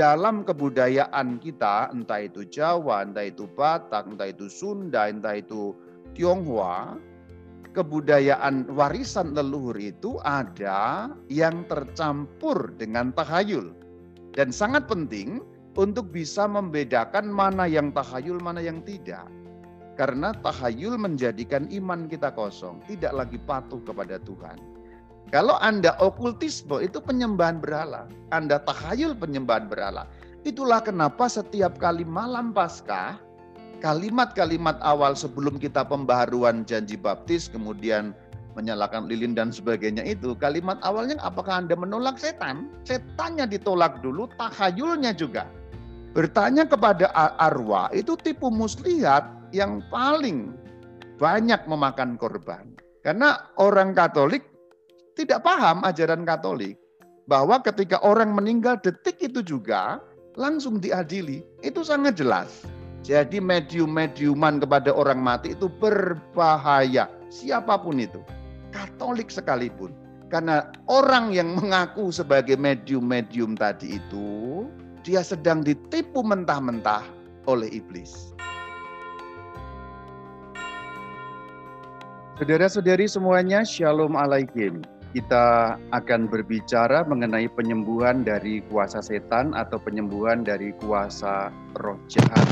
dalam kebudayaan kita, entah itu Jawa, entah itu Batak, entah itu Sunda, entah itu Tionghoa, kebudayaan warisan leluhur itu ada yang tercampur dengan tahayul. Dan sangat penting untuk bisa membedakan mana yang tahayul, mana yang tidak. Karena tahayul menjadikan iman kita kosong, tidak lagi patuh kepada Tuhan. Kalau Anda okultisme itu penyembahan berhala, Anda tahayul penyembahan berhala. Itulah kenapa setiap kali malam Paskah, kalimat-kalimat awal sebelum kita pembaharuan janji baptis, kemudian menyalakan lilin dan sebagainya itu, kalimat awalnya apakah Anda menolak setan? Setannya ditolak dulu, tahayulnya juga. Bertanya kepada arwah itu tipu muslihat yang paling banyak memakan korban. Karena orang Katolik tidak paham ajaran Katolik bahwa ketika orang meninggal detik itu juga langsung diadili. Itu sangat jelas. Jadi medium-mediuman kepada orang mati itu berbahaya. Siapa pun itu. Katolik sekalipun. Karena orang yang mengaku sebagai medium-medium tadi itu, dia sedang ditipu mentah-mentah oleh iblis. Saudara-saudari semuanya, Shalom Alaikum kita akan berbicara mengenai penyembuhan dari kuasa setan atau penyembuhan dari kuasa roh jahat.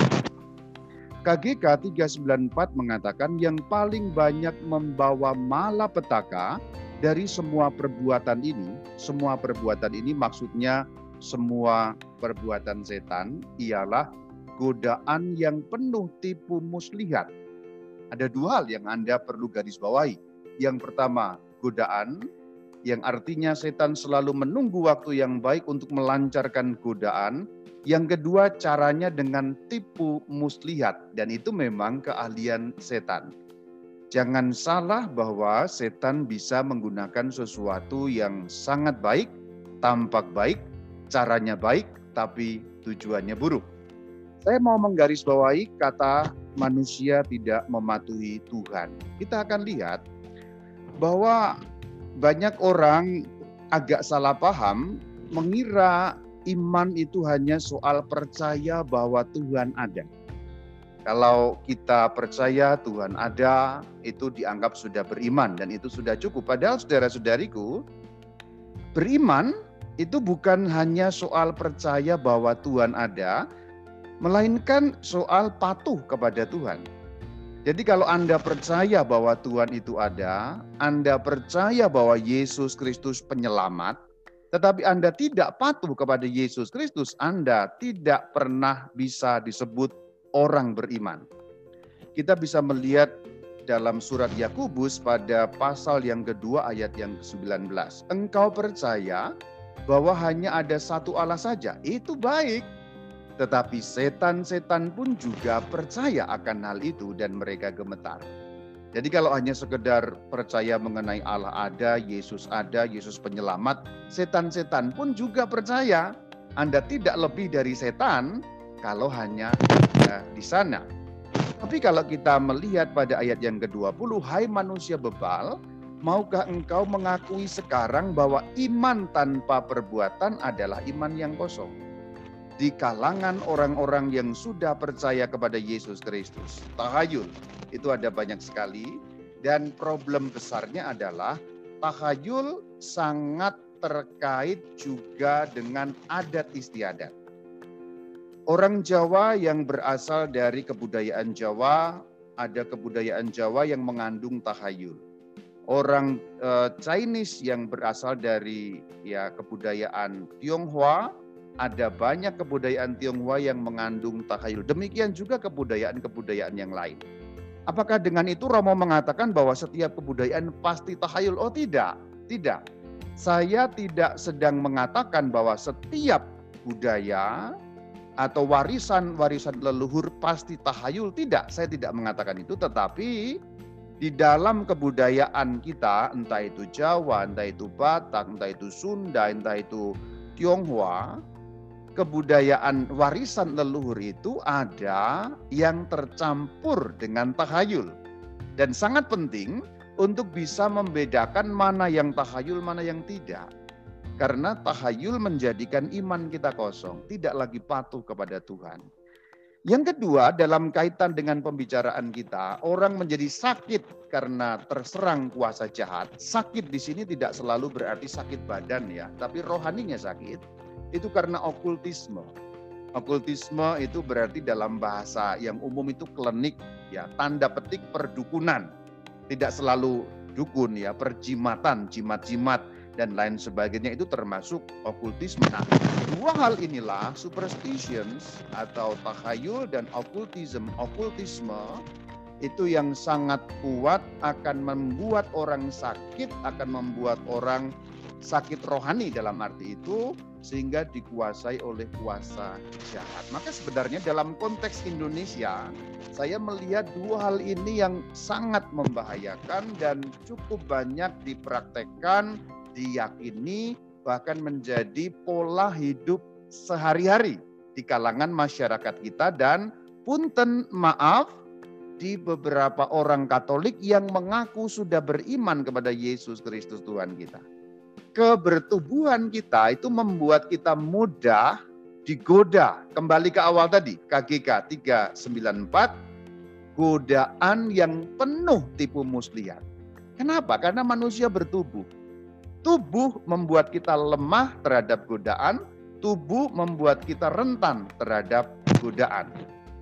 KGK 394 mengatakan yang paling banyak membawa malapetaka dari semua perbuatan ini, semua perbuatan ini maksudnya semua perbuatan setan ialah godaan yang penuh tipu muslihat. Ada dua hal yang Anda perlu garis bawahi. Yang pertama, godaan yang artinya setan selalu menunggu waktu yang baik untuk melancarkan godaan. Yang kedua, caranya dengan tipu muslihat, dan itu memang keahlian setan. Jangan salah bahwa setan bisa menggunakan sesuatu yang sangat baik, tampak baik, caranya baik, tapi tujuannya buruk. Saya mau menggarisbawahi kata manusia tidak mematuhi Tuhan. Kita akan lihat bahwa banyak orang agak salah paham mengira iman itu hanya soal percaya bahwa Tuhan ada. Kalau kita percaya Tuhan ada, itu dianggap sudah beriman dan itu sudah cukup. Padahal saudara-saudariku, beriman itu bukan hanya soal percaya bahwa Tuhan ada, melainkan soal patuh kepada Tuhan. Jadi kalau Anda percaya bahwa Tuhan itu ada, Anda percaya bahwa Yesus Kristus penyelamat, tetapi Anda tidak patuh kepada Yesus Kristus, Anda tidak pernah bisa disebut orang beriman. Kita bisa melihat dalam surat Yakubus pada pasal yang kedua ayat yang ke-19. Engkau percaya bahwa hanya ada satu Allah saja, itu baik. Tetapi setan-setan pun juga percaya akan hal itu dan mereka gemetar. Jadi kalau hanya sekedar percaya mengenai Allah ada, Yesus ada, Yesus penyelamat, setan-setan pun juga percaya. Anda tidak lebih dari setan kalau hanya di sana. Tapi kalau kita melihat pada ayat yang ke-20, hai manusia bebal, maukah engkau mengakui sekarang bahwa iman tanpa perbuatan adalah iman yang kosong? Di kalangan orang-orang yang sudah percaya kepada Yesus Kristus. Tahayul itu ada banyak sekali dan problem besarnya adalah tahayul sangat terkait juga dengan adat istiadat. Orang Jawa yang berasal dari kebudayaan Jawa, ada kebudayaan Jawa yang mengandung tahayul. Orang uh, Chinese yang berasal dari ya kebudayaan Tionghoa ada banyak kebudayaan Tionghoa yang mengandung takhayul. Demikian juga kebudayaan-kebudayaan yang lain. Apakah dengan itu Romo mengatakan bahwa setiap kebudayaan pasti takhayul? Oh tidak, tidak. Saya tidak sedang mengatakan bahwa setiap budaya atau warisan-warisan leluhur pasti tahayul. Tidak, saya tidak mengatakan itu. Tetapi di dalam kebudayaan kita, entah itu Jawa, entah itu Batak, entah itu Sunda, entah itu Tionghoa, kebudayaan warisan leluhur itu ada yang tercampur dengan tahayul. Dan sangat penting untuk bisa membedakan mana yang tahayul, mana yang tidak. Karena tahayul menjadikan iman kita kosong, tidak lagi patuh kepada Tuhan. Yang kedua, dalam kaitan dengan pembicaraan kita, orang menjadi sakit karena terserang kuasa jahat. Sakit di sini tidak selalu berarti sakit badan ya, tapi rohaninya sakit. Itu karena okultisme. Okultisme itu berarti dalam bahasa yang umum itu klinik ya, tanda petik perdukunan. Tidak selalu dukun ya, perjimatan, jimat-jimat dan lain sebagainya itu termasuk okultisme. Nah, dua hal inilah superstitions atau takhayul dan okultisme. Okultisme itu yang sangat kuat akan membuat orang sakit, akan membuat orang sakit rohani dalam arti itu sehingga dikuasai oleh kuasa jahat. Maka sebenarnya dalam konteks Indonesia, saya melihat dua hal ini yang sangat membahayakan dan cukup banyak dipraktekkan, diyakini, bahkan menjadi pola hidup sehari-hari di kalangan masyarakat kita dan punten maaf di beberapa orang Katolik yang mengaku sudah beriman kepada Yesus Kristus Tuhan kita kebertubuhan kita itu membuat kita mudah digoda. Kembali ke awal tadi, KGK 394, godaan yang penuh tipu muslihat. Kenapa? Karena manusia bertubuh. Tubuh membuat kita lemah terhadap godaan, tubuh membuat kita rentan terhadap godaan.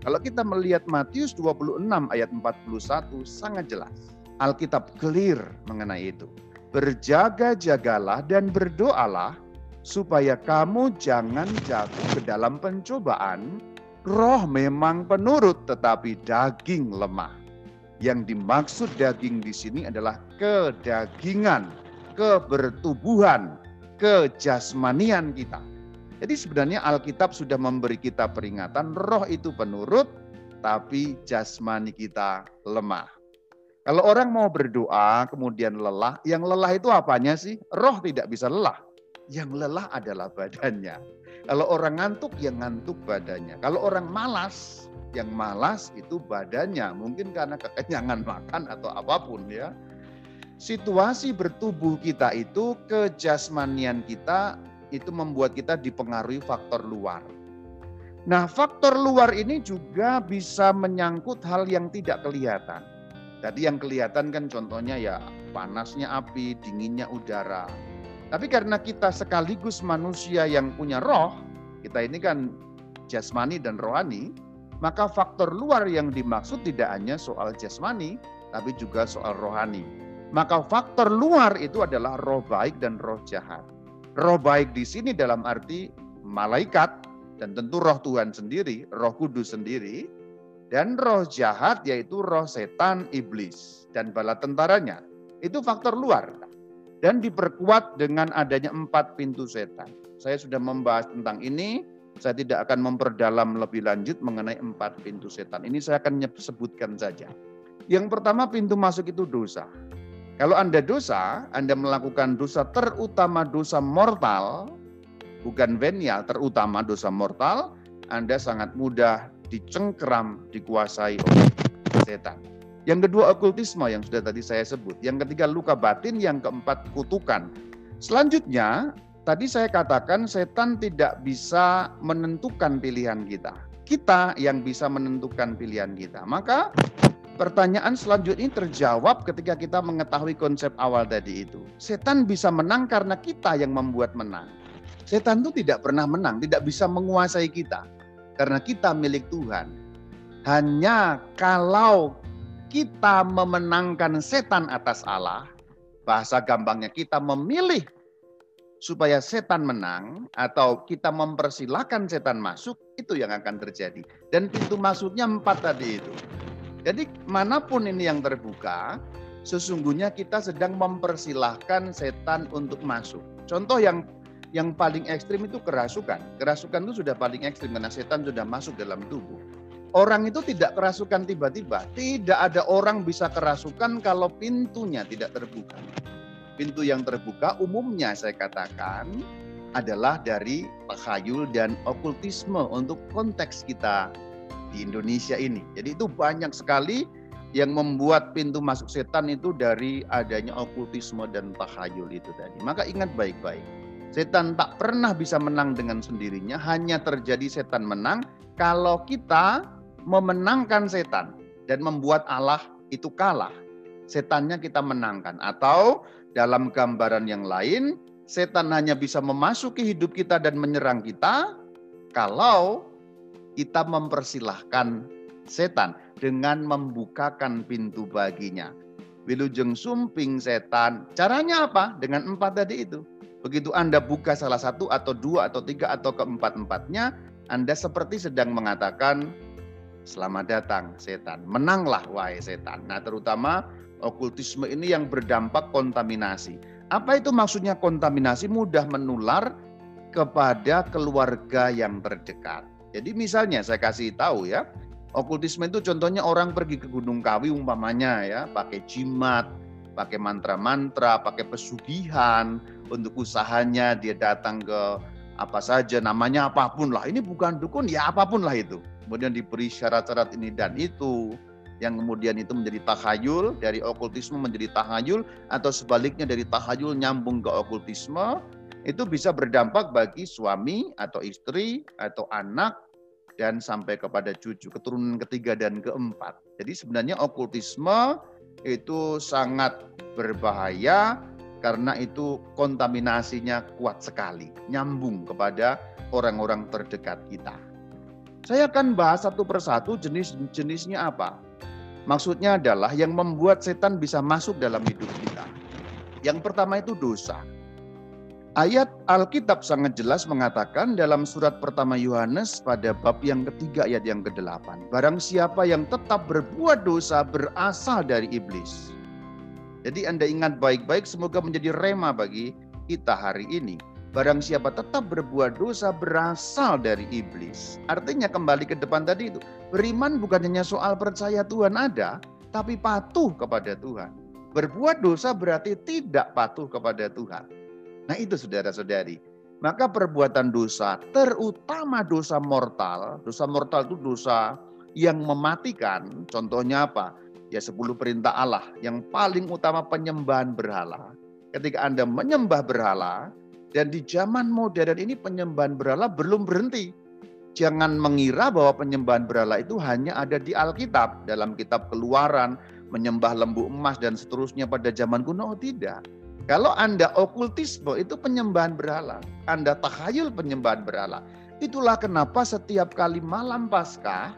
Kalau kita melihat Matius 26 ayat 41 sangat jelas. Alkitab clear mengenai itu berjaga-jagalah dan berdoalah supaya kamu jangan jatuh ke dalam pencobaan. Roh memang penurut tetapi daging lemah. Yang dimaksud daging di sini adalah kedagingan, kebertubuhan, kejasmanian kita. Jadi sebenarnya Alkitab sudah memberi kita peringatan roh itu penurut tapi jasmani kita lemah. Kalau orang mau berdoa kemudian lelah, yang lelah itu apanya sih? Roh tidak bisa lelah. Yang lelah adalah badannya. Kalau orang ngantuk, yang ngantuk badannya. Kalau orang malas, yang malas itu badannya. Mungkin karena kekenyangan makan atau apa pun ya. Situasi bertubuh kita itu, kejasmanian kita, itu membuat kita dipengaruhi faktor luar. Nah, faktor luar ini juga bisa menyangkut hal yang tidak kelihatan Tadi yang kelihatan kan contohnya ya panasnya api, dinginnya udara. Tapi karena kita sekaligus manusia yang punya roh, kita ini kan jasmani dan rohani, maka faktor luar yang dimaksud tidak hanya soal jasmani, tapi juga soal rohani. Maka faktor luar itu adalah roh baik dan roh jahat. Roh baik di sini dalam arti malaikat dan tentu roh Tuhan sendiri, roh kudus sendiri, dan roh jahat yaitu roh setan iblis dan bala tentaranya. Itu faktor luar. Dan diperkuat dengan adanya empat pintu setan. Saya sudah membahas tentang ini, saya tidak akan memperdalam lebih lanjut mengenai empat pintu setan. Ini saya akan sebutkan saja. Yang pertama pintu masuk itu dosa. Kalau Anda dosa, Anda melakukan dosa terutama dosa mortal, bukan venial, terutama dosa mortal, Anda sangat mudah dicengkeram, dikuasai oleh setan. Yang kedua okultisme yang sudah tadi saya sebut. Yang ketiga luka batin, yang keempat kutukan. Selanjutnya, tadi saya katakan setan tidak bisa menentukan pilihan kita. Kita yang bisa menentukan pilihan kita. Maka pertanyaan selanjutnya terjawab ketika kita mengetahui konsep awal tadi itu. Setan bisa menang karena kita yang membuat menang. Setan itu tidak pernah menang, tidak bisa menguasai kita karena kita milik Tuhan. Hanya kalau kita memenangkan setan atas Allah, bahasa gampangnya kita memilih supaya setan menang atau kita mempersilahkan setan masuk, itu yang akan terjadi. Dan pintu masuknya empat tadi itu. Jadi mana pun ini yang terbuka, sesungguhnya kita sedang mempersilahkan setan untuk masuk. Contoh yang yang paling ekstrim itu kerasukan. Kerasukan itu sudah paling ekstrim karena setan sudah masuk dalam tubuh. Orang itu tidak kerasukan tiba-tiba. Tidak ada orang bisa kerasukan kalau pintunya tidak terbuka. Pintu yang terbuka umumnya saya katakan adalah dari takhayul dan okultisme untuk konteks kita di Indonesia ini. Jadi itu banyak sekali yang membuat pintu masuk setan itu dari adanya okultisme dan takhayul itu tadi. Maka ingat baik-baik Setan tak pernah bisa menang dengan sendirinya, hanya terjadi setan menang kalau kita memenangkan setan dan membuat Allah itu kalah. Setannya kita menangkan atau dalam gambaran yang lain, setan hanya bisa memasuki hidup kita dan menyerang kita kalau kita mempersilahkan setan dengan membukakan pintu baginya. Wilujeng sumping setan. Caranya apa? Dengan empat tadi itu Begitu Anda buka salah satu atau dua atau tiga atau keempat-empatnya, Anda seperti sedang mengatakan, Selamat datang setan, menanglah wahai setan. Nah terutama okultisme ini yang berdampak kontaminasi. Apa itu maksudnya kontaminasi? Mudah menular kepada keluarga yang terdekat. Jadi misalnya saya kasih tahu ya, okultisme itu contohnya orang pergi ke Gunung Kawi umpamanya ya, pakai jimat, pakai mantra-mantra, pakai pesugihan, untuk usahanya dia datang ke apa saja namanya apa pun lah. Ini bukan dukun ya apa pun lah itu. Kemudian diberi syarat-syarat ini dan itu yang kemudian itu menjadi tahayul dari okultisme menjadi tahayul atau sebaliknya dari tahayul nyambung ke okultisme itu bisa berdampak bagi suami atau istri atau anak dan sampai kepada cucu keturunan ketiga dan keempat. Jadi sebenarnya okultisme itu sangat berbahaya karena itu kontaminasinya kuat sekali, nyambung kepada orang-orang terdekat kita. Saya akan bahas satu persatu jenis-jenisnya apa. Maksudnya adalah yang membuat setan bisa masuk dalam hidup kita. Yang pertama itu dosa. Ayat Alkitab sangat jelas mengatakan dalam surat pertama Yohanes pada bab yang ketiga ayat yang ke-8. Barang siapa yang tetap berbuat dosa berasal dari iblis. Jadi Anda ingat baik-baik semoga menjadi rema bagi kita hari ini. Barang siapa tetap berbuat dosa berasal dari iblis. Artinya kembali ke depan tadi itu. Beriman bukan hanya soal percaya Tuhan ada, tapi patuh kepada Tuhan. Berbuat dosa berarti tidak patuh kepada Tuhan. Nah itu saudara-saudari. Maka perbuatan dosa, terutama dosa mortal, dosa mortal itu dosa yang mematikan, contohnya apa? Ya sepuluh perintah Allah, yang paling utama penyembahan berhala. Ketika Anda menyembah berhala, dan di zaman modern ini penyembahan berhala belum berhenti. Jangan mengira bahwa penyembahan berhala itu hanya ada di Alkitab, dalam kitab keluaran, menyembah lembu emas dan seterusnya pada zaman kuno, oh, tidak kalau Anda okultisme itu penyembahan berhala. Anda tahayul penyembahan berhala. Itulah kenapa setiap kali malam Paskah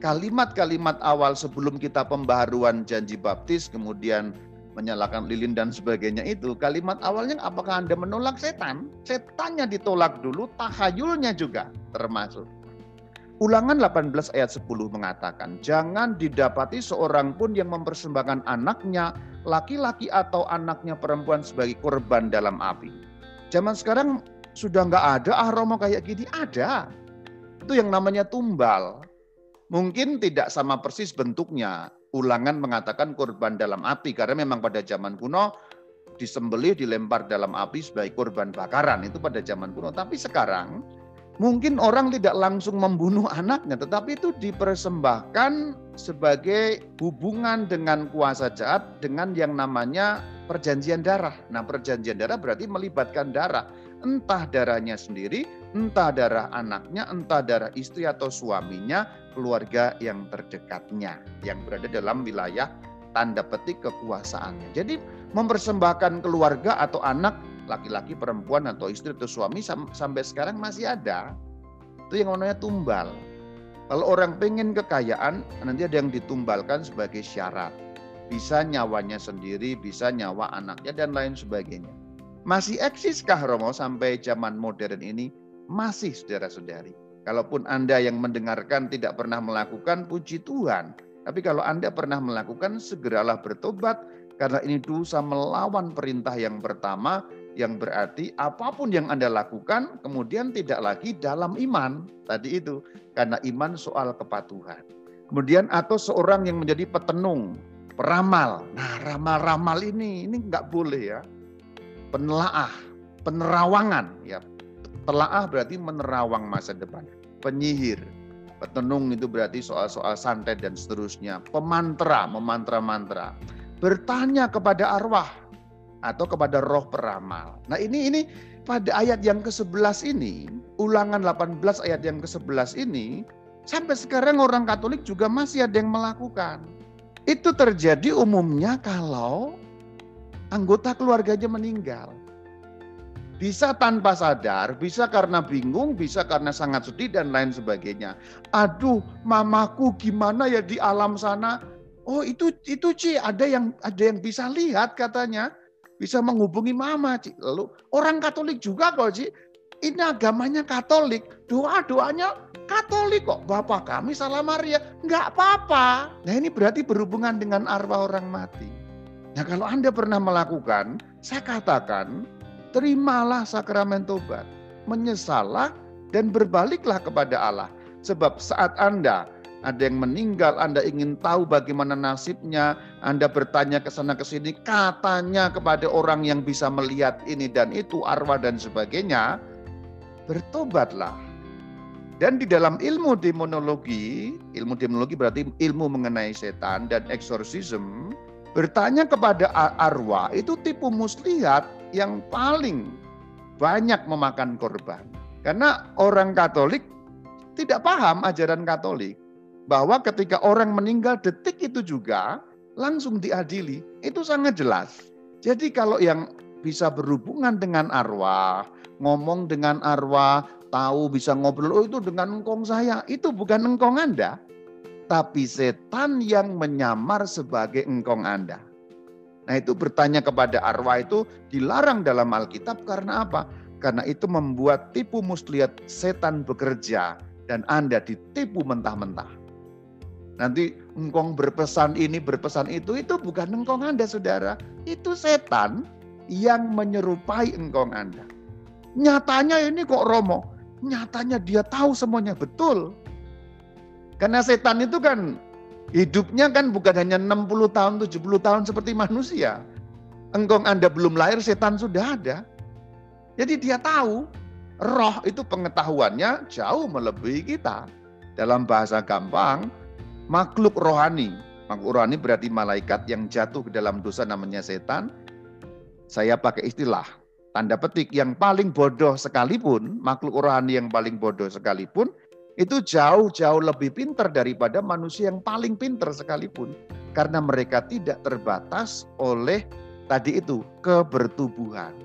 kalimat-kalimat awal sebelum kita pembaharuan janji baptis kemudian menyalakan lilin dan sebagainya itu kalimat awalnya apakah Anda menolak setan? Setannya ditolak dulu, tahayulnya juga termasuk. Ulangan 18 ayat 10 mengatakan, jangan didapati seorang pun yang mempersembahkan anaknya laki-laki atau anaknya perempuan sebagai korban dalam api. Zaman sekarang sudah nggak ada ah Romo kayak gini, ada. Itu yang namanya tumbal. Mungkin tidak sama persis bentuknya. Ulangan mengatakan korban dalam api karena memang pada zaman kuno disembelih dilempar dalam api sebagai korban bakaran itu pada zaman kuno. Tapi sekarang Mungkin orang tidak langsung membunuh anaknya, tetapi itu dipersembahkan sebagai hubungan dengan kuasa jahat dengan yang namanya perjanjian darah. Nah, perjanjian darah berarti melibatkan darah, entah darahnya sendiri, entah darah anaknya, entah darah istri atau suaminya, keluarga yang terdekatnya yang berada dalam wilayah tanda petik kekuasaannya. Jadi mempersembahkan keluarga atau anak laki-laki, perempuan atau istri atau suami sampai sekarang masih ada. Itu yang namanya tumbal. Kalau orang pengen kekayaan, nanti ada yang ditumbalkan sebagai syarat. Bisa nyawanya sendiri, bisa nyawa anaknya, dan lain sebagainya. Masih eksiskah Romo sampai zaman modern ini? Masih saudara-saudari. Kalaupun Anda yang mendengarkan tidak pernah melakukan, puji Tuhan. Tapi kalau Anda pernah melakukan, segeralah bertobat karena ini dosa melawan perintah yang pertama yang berarti apa pun yang Anda lakukan kemudian tidak lagi dalam iman. Tadi itu karena iman soal kepatuhan. Kemudian atau seorang yang menjadi petenung, peramal. Nah, ramal-ramal ini ini nggak boleh ya. Penelaah, penerawangan ya. Telaah berarti menerawang masa depan. Penyihir, petenung itu berarti soal-soal santet dan seterusnya. Pemantra, memantra-mantra. Bertanya kepada arwah, atau kepada roh peramal. Nah ini ini pada ayat yang ke-11 ini, ulangan 18 ayat yang ke-11 ini, sampai sekarang orang Katolik juga masih ada yang melakukan. Itu terjadi umumnya kalau anggota keluarganya meninggal. Bisa tanpa sadar, bisa karena bingung, bisa karena sangat sedih dan lain sebagainya. Aduh, mamaku gimana ya di alam sana? Oh, itu itu Ci, ada yang ada yang bisa lihat katanya bisa menghubungi mama, Cik. Lalu orang Katolik juga kok, Cik. Ini agamanya Katolik, doa-doanya Katolik kok. Bapak kami salah Maria, nggak apa-apa. Nah ini berarti berhubungan dengan arwah orang mati. Nah kalau Anda pernah melakukan, saya katakan, terimalah sakramen tobat. Menyesalah dan berbaliklah kepada Allah. Sebab saat Anda ada yang meninggal, Anda ingin tahu bagaimana nasibnya, Anda bertanya ke sana ke sini, katanya kepada orang yang bisa melihat ini dan itu, arwah dan sebagainya, bertobatlah. Dan di dalam ilmu demonologi, ilmu demonologi berarti ilmu mengenai setan dan eksorsisme, bertanya kepada arwah itu tipu muslihat yang paling banyak memakan korban. Karena orang Katolik tidak paham ajaran Katolik bahwa ketika orang meninggal detik itu juga langsung diadili. Itu sangat jelas. Jadi kalau yang bisa berhubungan dengan arwah, ngomong dengan arwah, tahu bisa ngobrol, oh itu dengan engkong saya. Itu bukan engkong Anda. Tapi setan yang menyamar sebagai engkong Anda. Nah itu bertanya kepada arwah itu dilarang dalam Alkitab karena apa? Karena itu membuat tipu muslihat setan bekerja dan Anda ditipu mentah-mentah. Nanti engkong berpesan ini, berpesan itu, itu bukan engkong Anda saudara. Itu setan yang menyerupai engkong Anda. Nyatanya ini kok Romo, nyatanya dia tahu semuanya betul. Karena setan itu kan hidupnya kan bukan hanya 60 tahun, 70 tahun seperti manusia. Engkong Anda belum lahir, setan sudah ada. Jadi dia tahu, roh itu pengetahuannya jauh melebihi kita. Dalam bahasa gampang, makhluk rohani. Makhluk rohani berarti malaikat yang jatuh ke dalam dosa namanya setan. Saya pakai istilah tanda petik yang paling bodoh sekalipun, makhluk rohani yang paling bodoh sekalipun, itu jauh-jauh lebih pintar daripada manusia yang paling pintar sekalipun. Karena mereka tidak terbatas oleh tadi itu, kebertubuhan.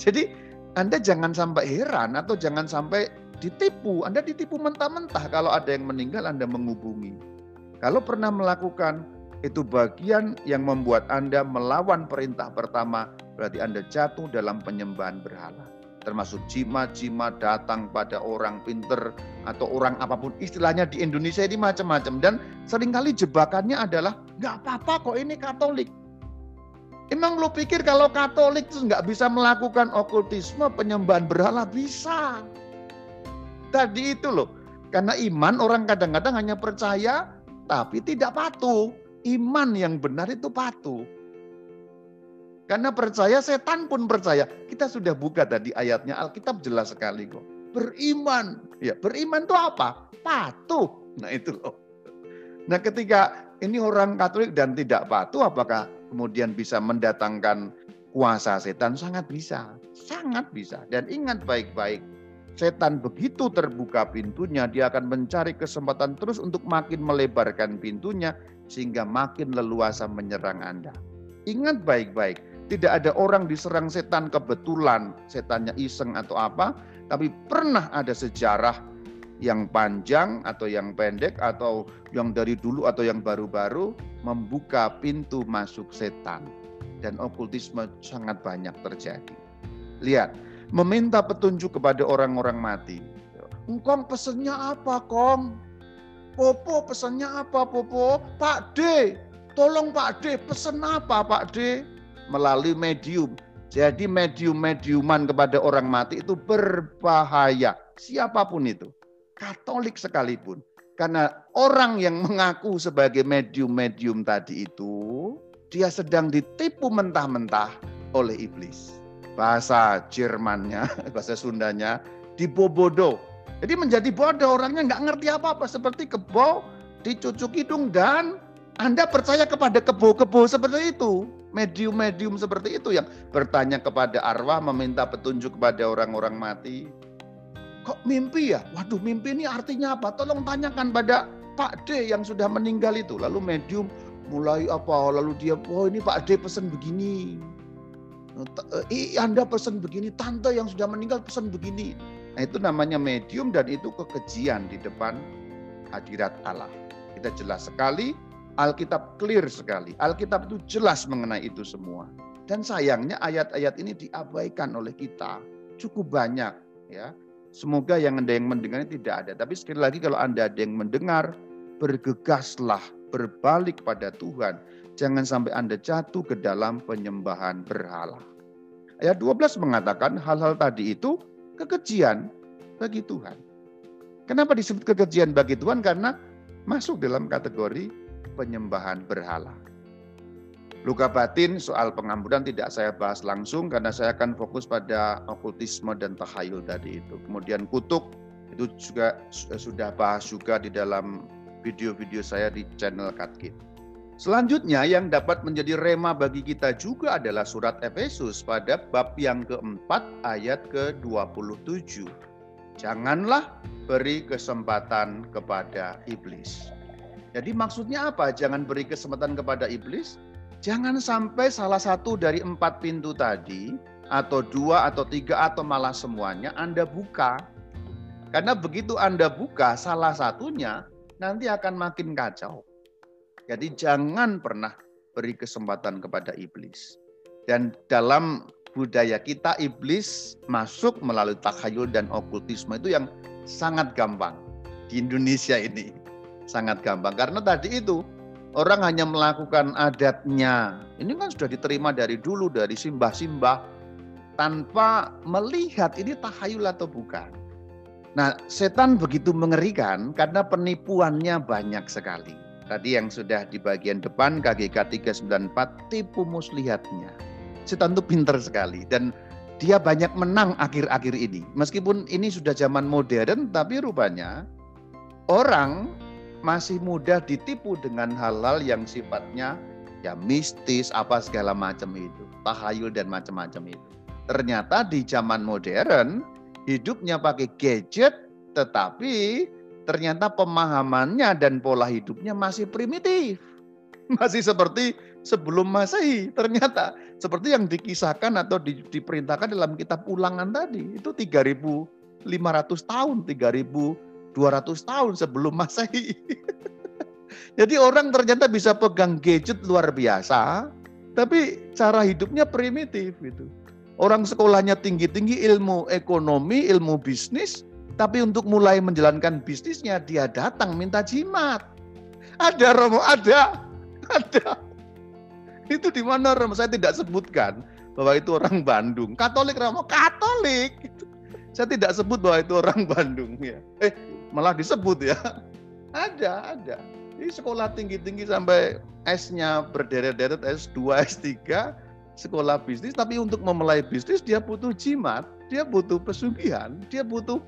Jadi Anda jangan sampai heran atau jangan sampai ditipu, Anda ditipu mentah-mentah kalau ada yang meninggal Anda menghubungi. Kalau pernah melakukan itu bagian yang membuat Anda melawan perintah pertama, berarti Anda jatuh dalam penyembahan berhala. Termasuk jimat-jimat datang pada orang pinter atau orang apa pun. Istilahnya di Indonesia ini macam-macam. Dan sering kali jebakannya adalah, nggak apa-apa kok ini Katolik. Emang lo pikir kalau Katolik itu nggak bisa melakukan okultisme, penyembahan berhala? Bisa. Tadi itu loh. Karena iman orang kadang-kadang hanya percaya tapi tidak patuh. Iman yang benar itu patuh. Karena percaya setan pun percaya. Kita sudah buka tadi ayatnya Alkitab jelas sekali kok. Beriman. Ya, beriman itu apa? Patuh. Nah itu loh. Nah ketika ini orang Katolik dan tidak patuh apakah kemudian bisa mendatangkan kuasa setan? Sangat bisa. Sangat bisa. Dan ingat baik-baik setan begitu terbuka pintunya, dia akan mencari kesempatan terus untuk makin melebarkan pintunya sehingga makin leluasa menyerang Anda. Ingat baik-baik, tidak ada orang diserang setan kebetulan, setannya iseng atau apa, tapi pernah ada sejarah yang panjang atau yang pendek atau yang dari dulu atau yang baru-baru membuka pintu masuk setan. Dan okultisme sangat banyak terjadi. Lihat, meminta petunjuk kepada orang-orang mati. Engkong pesennya apa, Kong? Popo pesennya apa, Popo? Pak D, tolong Pak D, pesen apa, Pak D? Melalui medium. Jadi medium-mediuman kepada orang mati itu berbahaya. Siapa pun itu. Katolik sekalipun. Karena orang yang mengaku sebagai medium-medium tadi itu, dia sedang ditipu mentah-mentah oleh iblis bahasa Jermannya, bahasa Sundanya, dibobodo. Jadi menjadi bodoh orangnya nggak ngerti apa-apa seperti kebo dicucuk hidung dan Anda percaya kepada kebo-kebo seperti itu. Medium-medium seperti itu yang bertanya kepada arwah, meminta petunjuk kepada orang-orang mati. Kok mimpi ya? Waduh mimpi ini artinya apa? Tolong tanyakan pada Pak D yang sudah meninggal itu. Lalu medium mulai apa? Lalu dia, oh ini Pak D pesan begini. Eh, Anda pesan begini, tante yang sudah meninggal pesan begini. Nah itu namanya medium dan itu kekejian di depan hadirat Allah. Kita jelas sekali Alkitab clear sekali. Alkitab itu jelas mengenai itu semua. Dan sayangnya ayat-ayat ini diabaikan oleh kita cukup banyak ya. Semoga yang ada yang mendengar tidak ada. Tapi sekali lagi kalau Anda ada yang mendengar, bergegaslah, berbalik pada Tuhan. Jangan sampai Anda jatuh ke dalam penyembahan berhala. Ayat 12 mengatakan hal-hal tadi itu kekejian bagi Tuhan. Kenapa disebut kekejian bagi Tuhan? Karena masuk dalam kategori penyembahan berhala. Luka batin soal pengampunan tidak saya bahas langsung karena saya akan fokus pada okultisme dan tahayul tadi itu. Kemudian kutuk itu juga sudah bahas juga di dalam video-video saya di channel Katkit. Selanjutnya yang dapat menjadi rema bagi kita juga adalah surat Efesus pada bab yang keempat ayat ke-27. Janganlah beri kesempatan kepada iblis. Jadi maksudnya apa? Jangan beri kesempatan kepada iblis. Jangan sampai salah satu dari empat pintu tadi, atau dua, atau tiga, atau malah semuanya Anda buka. Karena begitu Anda buka salah satunya, nanti akan makin kacau. Jadi jangan pernah beri kesempatan kepada iblis. Dan dalam budaya kita, iblis masuk melalui takhayul dan okultisme itu yang sangat gampang di Indonesia ini sangat gampang karena tadi itu orang hanya melakukan adatnya. Ini kan sudah diterima dari dulu dari simbah-simbah tanpa melihat ini tahayul atau bukan. Nah, setan begitu mengerikan karena penipuannya banyak sekali. Tadi yang sudah di bagian depan KGK 394 tipu muslihatnya. Setan itu pinter sekali dan dia banyak menang akhir-akhir ini. Meskipun ini sudah zaman modern tapi rupanya orang masih mudah ditipu dengan hal-hal yang sifatnya ya mistis apa segala macam itu, tahayul dan macam-macam itu. Ternyata di zaman modern hidupnya pakai gadget tetapi ternyata pemahamannya dan pola hidupnya masih primitif. Masih seperti sebelum Masehi. Ternyata seperti yang dikisahkan atau di, diperintahkan dalam kitab Ulangan tadi. Itu 3500 tahun, 3000 200 tahun sebelum Masehi. Jadi orang ternyata bisa pegang gadget luar biasa, tapi cara hidupnya primitif gitu. Orang sekolahnya tinggi-tinggi ilmu ekonomi, ilmu bisnis, tapi untuk mulai menjalankan bisnisnya dia datang minta jimat. Ada Romo, ada, ada. Itu di mana Romo? Saya tidak sebutkan bahwa itu orang Bandung. Katolik Romo, Katolik. Saya tidak sebut bahwa itu orang Bandung ya. Eh, malah disebut ya. Ada, ada. Ini sekolah tinggi-tinggi sampai S-nya berderet-deret S2, S3, sekolah bisnis, tapi untuk memulai bisnis dia butuh jimat, dia butuh pesugihan, dia butuh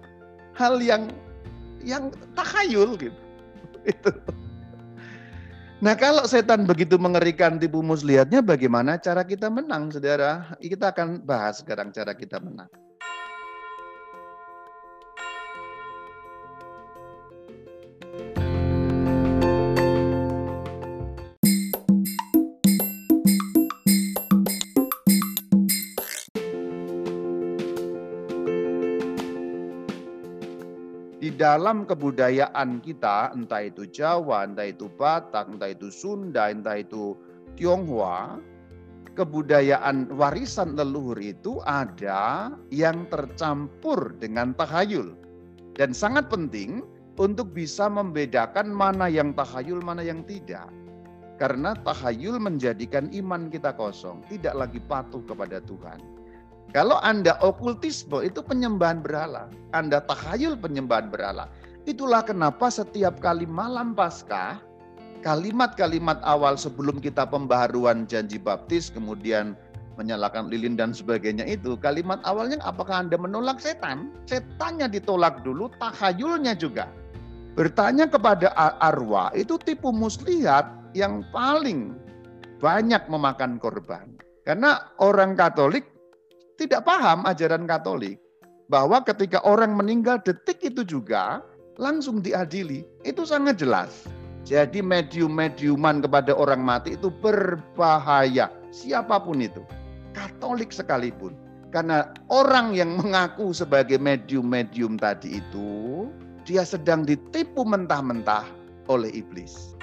hal yang yang takhayul gitu. Itu. Nah kalau setan begitu mengerikan tipu muslihatnya bagaimana cara kita menang saudara? Kita akan bahas sekarang cara kita menang. Dalam kebudayaan kita, entah itu Jawa, entah itu Batak, entah itu Sunda, entah itu Tionghoa, kebudayaan warisan leluhur itu ada yang tercampur dengan tahayul. Dan sangat penting untuk bisa membedakan mana yang tahayul, mana yang tidak. Karena tahayul menjadikan iman kita kosong, tidak lagi patuh kepada Tuhan. Kalau Anda okultisme itu penyembahan berhala. Anda tahayul penyembahan berhala. Itulah kenapa setiap kali malam Paskah, kalimat-kalimat awal sebelum kita pembaharuan janji baptis, kemudian menyalakan lilin dan sebagainya itu, kalimat awalnya apakah Anda menolak setan? Setannya ditolak dulu, tahayulnya juga. Bertanya kepada arwah itu tipu muslihat yang paling banyak memakan korban. Karena orang Katolik tidak paham ajaran Katolik bahwa ketika orang meninggal detik itu juga langsung diadili. Itu sangat jelas. Jadi medium-mediuman kepada orang mati itu berbahaya. Siapa pun itu. Katolik sekalipun. Karena orang yang mengaku sebagai medium-medium tadi itu, dia sedang ditipu mentah-mentah oleh iblis.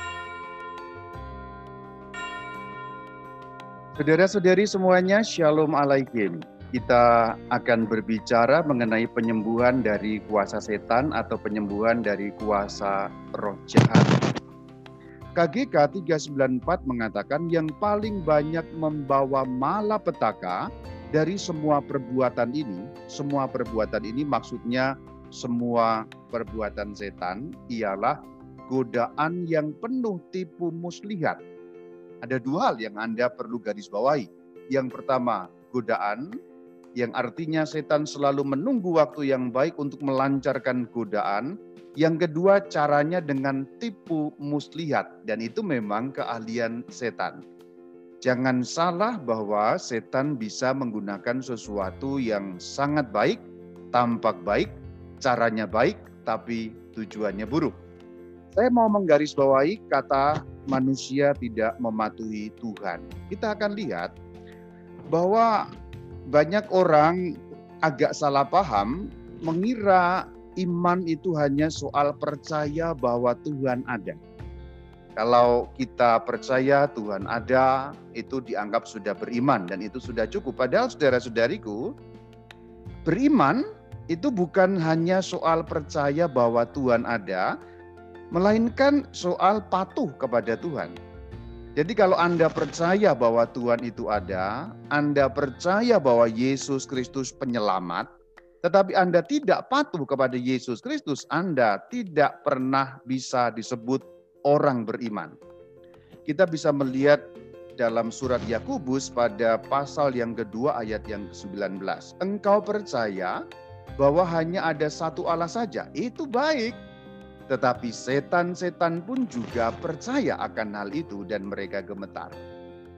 Saudara-saudari semuanya, Shalom Alaikum. Kita akan berbicara mengenai penyembuhan dari kuasa setan atau penyembuhan dari kuasa roh jahat. KGK 394 mengatakan yang paling banyak membawa malapetaka dari semua perbuatan ini, semua perbuatan ini maksudnya semua perbuatan setan ialah godaan yang penuh tipu muslihat ada dua hal yang Anda perlu garis bawahi. Yang pertama, godaan yang artinya setan selalu menunggu waktu yang baik untuk melancarkan godaan. Yang kedua, caranya dengan tipu muslihat dan itu memang keahlian setan. Jangan salah bahwa setan bisa menggunakan sesuatu yang sangat baik, tampak baik, caranya baik, tapi tujuannya buruk. Saya mau menggarisbawahi kata manusia tidak mematuhi Tuhan. Kita akan lihat bahwa banyak orang agak salah paham mengira iman itu hanya soal percaya bahwa Tuhan ada. Kalau kita percaya Tuhan ada, itu dianggap sudah beriman dan itu sudah cukup. Padahal saudara-saudariku, beriman itu bukan hanya soal percaya bahwa Tuhan ada, melainkan soal patuh kepada Tuhan. Jadi kalau Anda percaya bahwa Tuhan itu ada, Anda percaya bahwa Yesus Kristus penyelamat, tetapi Anda tidak patuh kepada Yesus Kristus, Anda tidak pernah bisa disebut orang beriman. Kita bisa melihat dalam surat Yakubus pada pasal yang kedua ayat yang ke-19. Engkau percaya bahwa hanya ada satu Allah saja, itu baik. Tetapi setan-setan pun juga percaya akan hal itu dan mereka gemetar.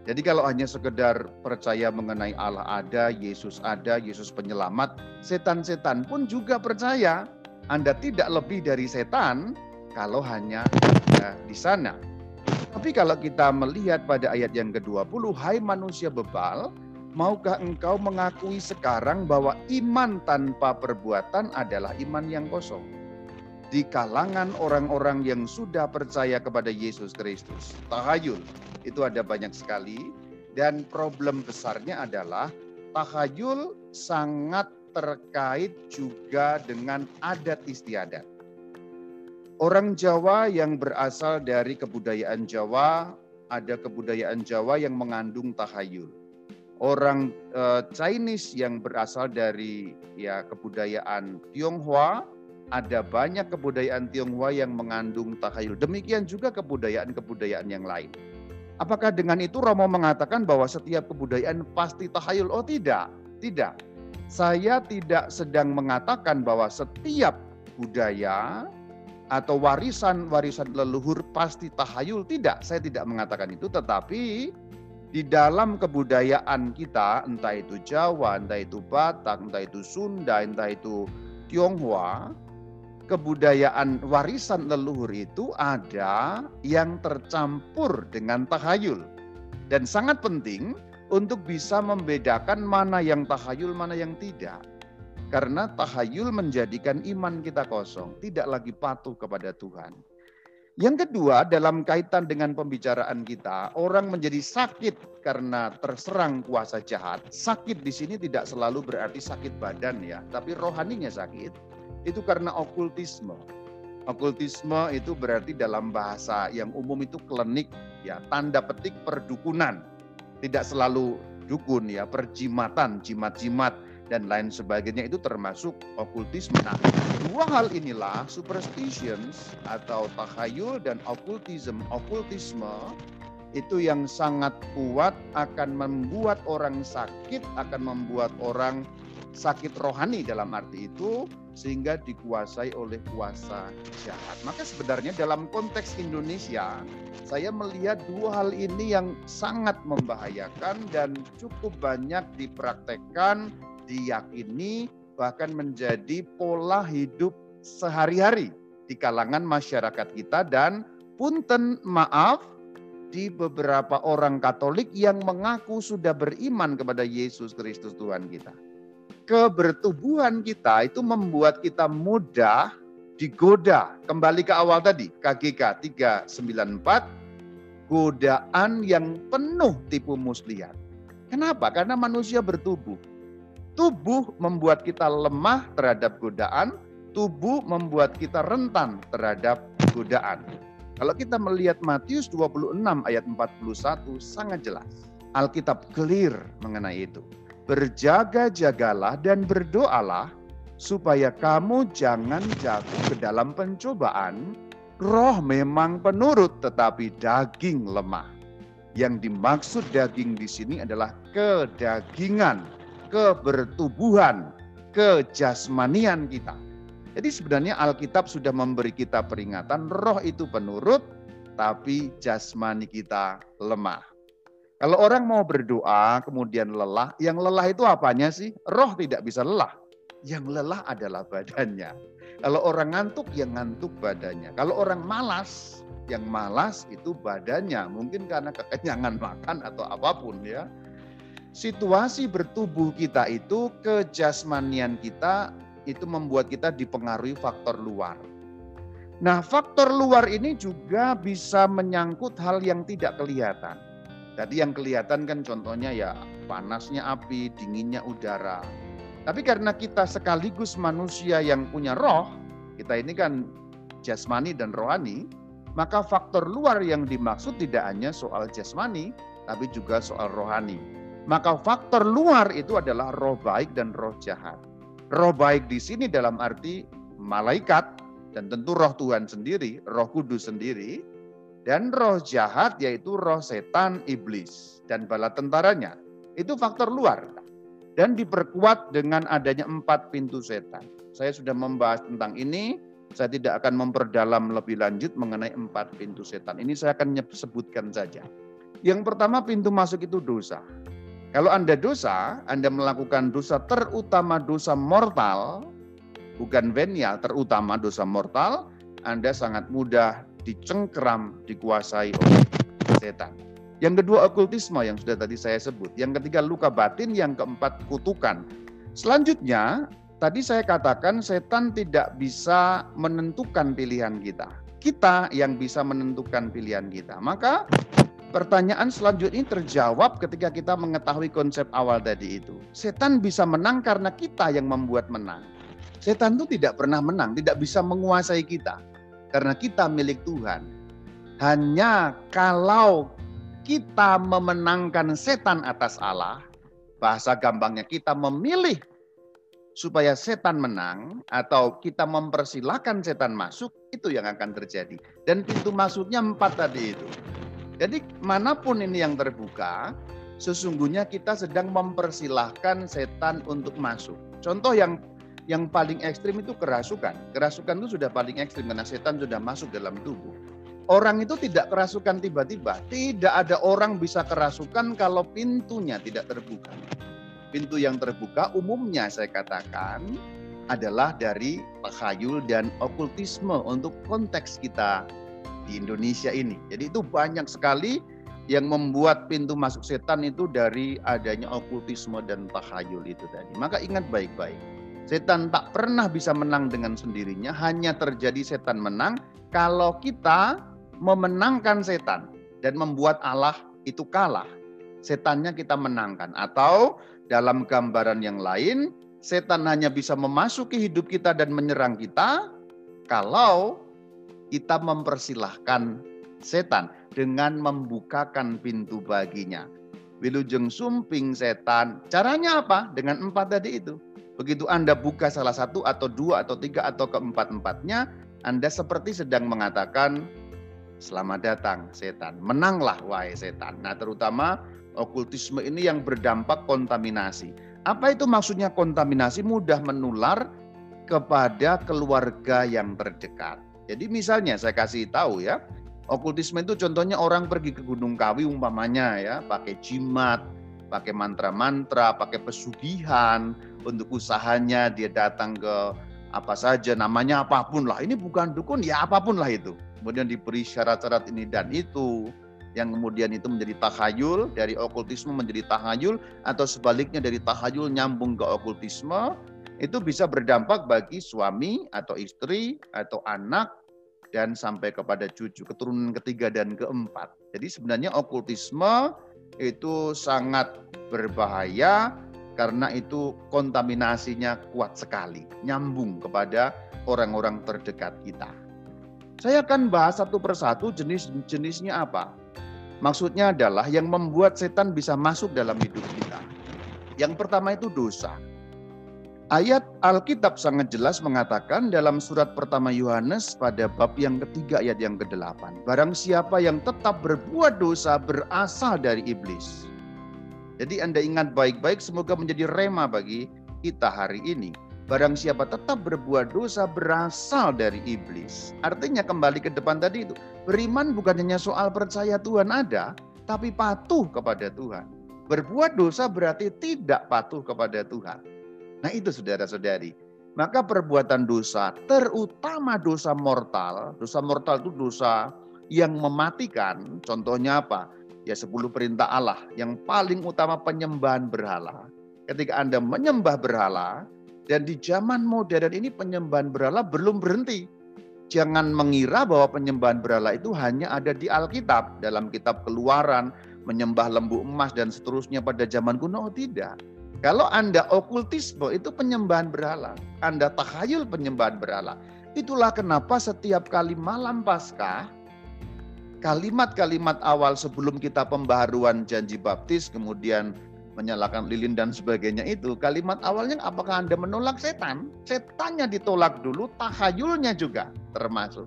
Jadi kalau hanya sekedar percaya mengenai Allah ada, Yesus ada, Yesus penyelamat, setan-setan pun juga percaya. Anda tidak lebih dari setan kalau hanya ada di sana. Tapi kalau kita melihat pada ayat yang ke-20, hai manusia bebal, maukah engkau mengakui sekarang bahwa iman tanpa perbuatan adalah iman yang kosong? Di kalangan orang-orang yang sudah percaya kepada Yesus Kristus. Tahayul itu ada banyak sekali dan problem besarnya adalah tahayul sangat terkait juga dengan adat istiadat. Orang Jawa yang berasal dari kebudayaan Jawa, ada kebudayaan Jawa yang mengandung tahayul. Orang uh, Chinese yang berasal dari ya kebudayaan Tionghoa ada banyak kebudayaan Tionghoa yang mengandung takhayul. Demikian juga kebudayaan-kebudayaan yang lain. Apakah dengan itu Romo mengatakan bahwa setiap kebudayaan pasti takhayul? Oh tidak, tidak. Saya tidak sedang mengatakan bahwa setiap budaya atau warisan-warisan leluhur pasti tahayul. Tidak, saya tidak mengatakan itu. Tetapi di dalam kebudayaan kita, entah itu Jawa, entah itu Batak, entah itu Sunda, entah itu Tionghoa, kebudayaan warisan leluhur itu ada yang tercampur dengan tahayul. Dan sangat penting untuk bisa membedakan mana yang tahayul, mana yang tidak. Karena tahayul menjadikan iman kita kosong, tidak lagi patuh kepada Tuhan. Yang kedua, dalam kaitan dengan pembicaraan kita, orang menjadi sakit karena terserang kuasa jahat. Sakit di sini tidak selalu berarti sakit badan ya, tapi rohaninya sakit itu karena okultisme. Okultisme itu berarti dalam bahasa yang umum itu klinik ya, tanda petik perdukunan. Tidak selalu dukun ya, perjimatan, jimat-jimat dan lain sebagainya itu termasuk okultisme. Nah, dua hal inilah superstitions atau takhayul dan okultisme. Okultisme itu yang sangat kuat akan membuat orang sakit, akan membuat orang sakit rohani dalam arti itu sehingga dikuasai oleh kuasa jahat. Maka sebenarnya dalam konteks Indonesia saya melihat dua hal ini yang sangat membahayakan dan cukup banyak dipraktekkan, diyakini bahkan menjadi pola hidup sehari-hari di kalangan masyarakat kita dan punten maaf di beberapa orang Katolik yang mengaku sudah beriman kepada Yesus Kristus Tuhan kita kebertubuhan kita itu membuat kita mudah digoda. Kembali ke awal tadi, KGK 394, godaan yang penuh tipu muslihat. Kenapa? Karena manusia bertubuh. Tubuh membuat kita lemah terhadap godaan, tubuh membuat kita rentan terhadap godaan. Kalau kita melihat Matius 26 ayat 41 sangat jelas. Alkitab clear mengenai itu berjaga-jagalah dan berdoalah supaya kamu jangan jatuh ke dalam pencobaan. Roh memang penurut tetapi daging lemah. Yang dimaksud daging di sini adalah kedagingan, kebertubuhan, kejasmanian kita. Jadi sebenarnya Alkitab sudah memberi kita peringatan roh itu penurut tapi jasmani kita lemah. Kalau orang mau berdoa kemudian lelah, yang lelah itu apanya sih? Roh tidak bisa lelah. Yang lelah adalah badannya. Kalau orang ngantuk, yang ngantuk badannya. Kalau orang malas, yang malas itu badannya. Mungkin karena kekenyangan makan atau apa pun ya. Situasi bertubuh kita itu, kejasmanian kita, itu membuat kita dipengaruhi faktor luar. Nah, faktor luar ini juga bisa menyangkut hal yang tidak kelihatan Tadi yang kelihatan kan contohnya ya panasnya api, dinginnya udara. Tapi karena kita sekaligus manusia yang punya roh, kita ini kan jasmani dan rohani, maka faktor luar yang dimaksud tidak hanya soal jasmani, tapi juga soal rohani. Maka faktor luar itu adalah roh baik dan roh jahat. Roh baik di sini dalam arti malaikat dan tentu roh Tuhan sendiri, roh kudus sendiri, dan roh jahat yaitu roh setan iblis dan bala tentaranya. Itu faktor luar. Dan diperkuat dengan adanya empat pintu setan. Saya sudah membahas tentang ini, saya tidak akan memperdalam lebih lanjut mengenai empat pintu setan. Ini saya akan sebutkan saja. Yang pertama pintu masuk itu dosa. Kalau Anda dosa, Anda melakukan dosa terutama dosa mortal, bukan venial, terutama dosa mortal, Anda sangat mudah dicengkeram, dikuasai oleh setan. Yang kedua okultisme yang sudah tadi saya sebut. Yang ketiga luka batin, yang keempat kutukan. Selanjutnya, tadi saya katakan setan tidak bisa menentukan pilihan kita. Kita yang bisa menentukan pilihan kita. Maka pertanyaan selanjutnya terjawab ketika kita mengetahui konsep awal tadi itu. Setan bisa menang karena kita yang membuat menang. Setan itu tidak pernah menang, tidak bisa menguasai kita karena kita milik Tuhan. Hanya kalau kita memenangkan setan atas Allah, bahasa gampangnya kita memilih supaya setan menang atau kita mempersilahkan setan masuk, itu yang akan terjadi. Dan pintu masuknya empat tadi itu. Jadi mana pun ini yang terbuka, sesungguhnya kita sedang mempersilahkan setan untuk masuk. Contoh yang yang paling ekstrim itu kerasukan. Kerasukan itu sudah paling ekstrim karena setan sudah masuk dalam tubuh. Orang itu tidak kerasukan tiba-tiba. Tidak ada orang bisa kerasukan kalau pintunya tidak terbuka. Pintu yang terbuka umumnya saya katakan adalah dari takhayul dan okultisme untuk konteks kita di Indonesia ini. Jadi itu banyak sekali yang membuat pintu masuk setan itu dari adanya okultisme dan takhayul itu tadi. Maka ingat baik-baik Setan tak pernah bisa menang dengan sendirinya, hanya terjadi setan menang kalau kita memenangkan setan dan membuat Allah itu kalah. Setannya kita menangkan atau dalam gambaran yang lain, setan hanya bisa memasuki hidup kita dan menyerang kita kalau kita mempersilahkan setan dengan membukakan pintu baginya. Wilujeng sumping setan. Caranya apa? Dengan empat tadi itu Begitu Anda buka salah satu atau dua atau tiga atau keempat-empatnya, Anda seperti sedang mengatakan, selamat datang setan, menanglah wahai setan. Nah terutama okultisme ini yang berdampak kontaminasi. Apa itu maksudnya kontaminasi? Mudah menular kepada keluarga yang terdekat. Jadi misalnya saya kasih tahu ya, okultisme itu contohnya orang pergi ke Gunung Kawi umpamanya ya, pakai jimat, pakai mantra-mantra, pakai pesugihan untuk usahanya dia datang ke apa saja namanya apa pun lah. Ini bukan dukun ya apa pun lah itu. Kemudian diberi syarat-syarat ini dan itu yang kemudian itu menjadi tahayul, dari okultisme menjadi tahayul, atau sebaliknya dari tahayul nyambung ke okultisme, itu bisa berdampak bagi suami atau istri atau anak dan sampai kepada cucu, keturunan ketiga dan keempat. Jadi sebenarnya okultisme itu sangat berbahaya karena itu kontaminasinya kuat sekali, nyambung kepada orang-orang terdekat kita. Saya akan bahas satu persatu jenis-jenisnya apa. Maksudnya adalah yang membuat setan bisa masuk dalam hidup kita. Yang pertama itu dosa. Ayat Alkitab sangat jelas mengatakan dalam surat pertama Yohanes pada bab yang ketiga ayat yang ke-8. Barang siapa yang tetap berbuat dosa berasal dari iblis. Jadi Anda ingat baik-baik semoga menjadi rema bagi kita hari ini. Barang siapa tetap berbuat dosa berasal dari iblis. Artinya kembali ke depan tadi itu. Beriman bukan hanya soal percaya Tuhan ada, tapi patuh kepada Tuhan. Berbuat dosa berarti tidak patuh kepada Tuhan. Nah itu saudara-saudari. Maka perbuatan dosa, terutama dosa mortal. Dosa mortal itu dosa yang mematikan. Contohnya apa? Ya 10 perintah Allah. Yang paling utama penyembahan berhala. Ketika Anda menyembah berhala, dan di zaman modern ini penyembahan berhala belum berhenti. Jangan mengira bahwa penyembahan berhala itu hanya ada di Alkitab, dalam kitab keluaran, menyembah lembu emas dan seterusnya pada zaman kuno, oh, tidak. Kalau Anda okultisme itu penyembahan berhala, Anda tahayul penyembahan berhala. Itulah kenapa setiap kali malam Paskah, kalimat-kalimat awal sebelum kita pembaharuan janji baptis, kemudian menyalakan lilin dan sebagainya itu kalimat awalnya apakah Anda menolak setan? Setannya ditolak dulu, tahayulnya juga termasuk.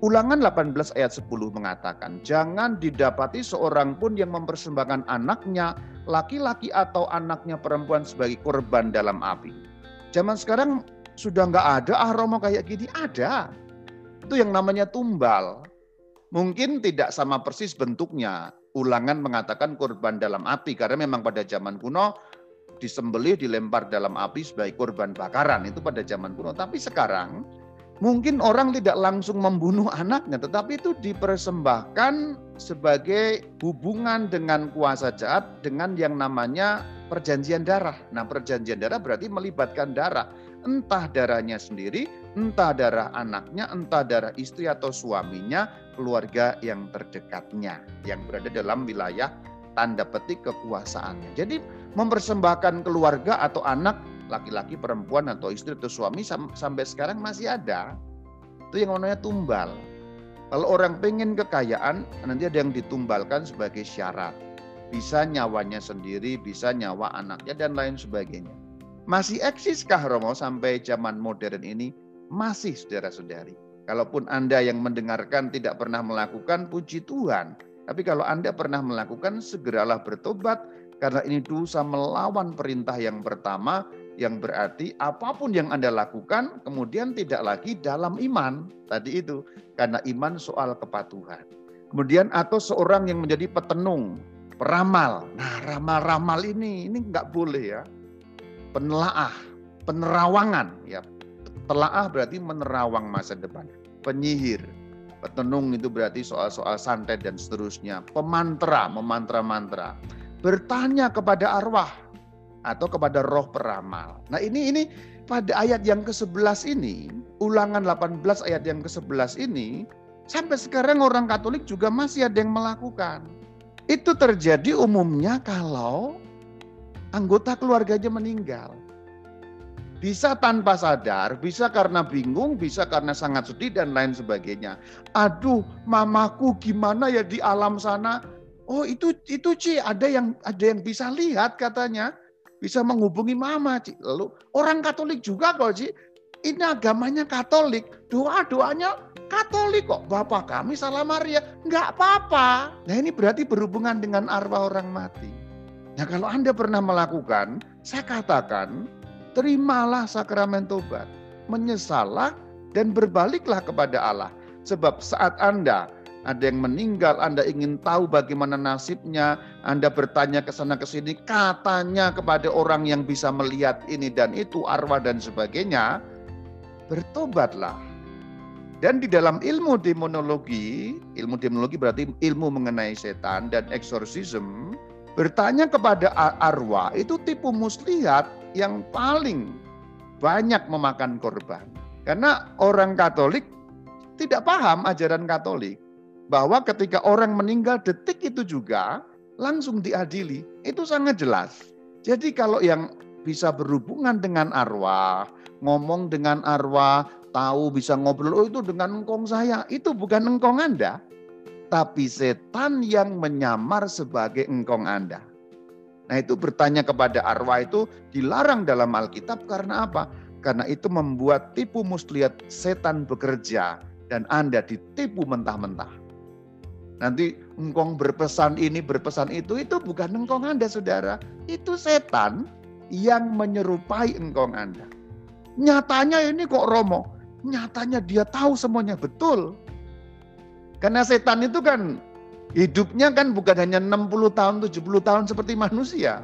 Ulangan 18 ayat 10 mengatakan, jangan didapati seorang pun yang mempersembahkan anaknya, laki-laki atau anaknya perempuan sebagai korban dalam api. Zaman sekarang sudah nggak ada ah Romo kayak gini, ada. Itu yang namanya tumbal. Mungkin tidak sama persis bentuknya, ulangan mengatakan korban dalam api karena memang pada zaman kuno disembelih dilempar dalam api sebagai korban bakaran. Itu pada zaman kuno. Tapi sekarang mungkin orang tidak langsung membunuh anaknya tetapi itu dipersembahkan sebagai hubungan dengan kuasa jahat dengan yang namanya perjanjian darah. Nah, perjanjian darah berarti melibatkan darah, entah darahnya sendiri, entah darah anaknya, entah darah istri atau suaminya, keluarga yang terdekatnya yang berada dalam wilayah tanda petik kekuasaannya. Jadi mempersembahkan keluarga atau anak laki-laki, perempuan atau istri atau suami sampai sekarang masih ada. Itu yang namanya tumbal. Kalau orang pengen kekayaan, nanti ada yang ditumbalkan sebagai syarat. Bisa nyawanya sendiri, bisa nyawa anaknya, dan lain sebagainya. Masih eksiskah Romo sampai zaman modern ini? Masih saudara-saudari. Kalaupun Anda yang mendengarkan tidak pernah melakukan, puji Tuhan. Tapi kalau Anda pernah melakukan, segeralah bertobat karena ini dosa melawan perintah yang pertama yang berarti apa pun yang Anda lakukan kemudian tidak lagi dalam iman. Tadi itu karena iman soal kepatuhan. Kemudian atau seorang yang menjadi petenung, peramal. Nah, ramal-ramal ini ini nggak boleh ya. Penelaah, penerawangan ya Telaah berarti menerawang masa depan. Penyihir, petenung itu berarti soal-soal santet dan seterusnya. Pemantra, memantra-mantra. Bertanya kepada arwah atau kepada roh peramal. Nah ini ini pada ayat yang ke-11 ini, ulangan 18 ayat yang ke-11 ini, sampai sekarang orang Katolik juga masih ada yang melakukan. Itu terjadi umumnya kalau anggota keluarganya meninggal. Bisa tanpa sadar, bisa karena bingung, bisa karena sangat sedih dan lain sebagainya. Aduh, mamaku gimana ya di alam sana? Oh, itu itu Ci, ada yang ada yang bisa lihat katanya. Bisa menghubungi mama, Ci. Lalu orang Katolik juga kok, Ci. Ini agamanya Katolik, doa-doanya Katolik kok. Bapak kami salam Maria, nggak apa-apa. Nah ini berarti berhubungan dengan arwah orang mati. Nah kalau Anda pernah melakukan, saya katakan, terimalah sakramen tobat, menyesallah dan berbaliklah kepada Allah. Sebab saat Anda ada yang meninggal, Anda ingin tahu bagaimana nasibnya, Anda bertanya ke sana ke sini, katanya kepada orang yang bisa melihat ini dan itu, arwah dan sebagainya, bertobatlah. Dan di dalam ilmu demonologi, ilmu demonologi berarti ilmu mengenai setan dan eksorsisme, bertanya kepada arwah itu tipu muslihat yang paling banyak memakan korban. Karena orang Katolik tidak paham ajaran Katolik bahwa ketika orang meninggal detik itu juga langsung diadili. Itu sangat jelas. Jadi kalau yang bisa berhubungan dengan arwah, ngomong dengan arwah, tahu bisa ngobrol, oh itu dengan engkong saya. Itu bukan engkong Anda, tapi setan yang menyamar sebagai engkong Anda. Nah itu bertanya kepada arwah itu dilarang dalam Alkitab karena apa? Karena itu membuat tipu muslihat setan bekerja dan Anda ditipu mentah-mentah. Nanti engkong berpesan ini, berpesan itu, itu bukan engkong Anda saudara. Itu setan yang menyerupai engkong Anda. Nyatanya ini kok Romo, nyatanya dia tahu semuanya betul. Karena setan itu kan hidupnya kan bukan hanya 60 tahun, 70 tahun seperti manusia.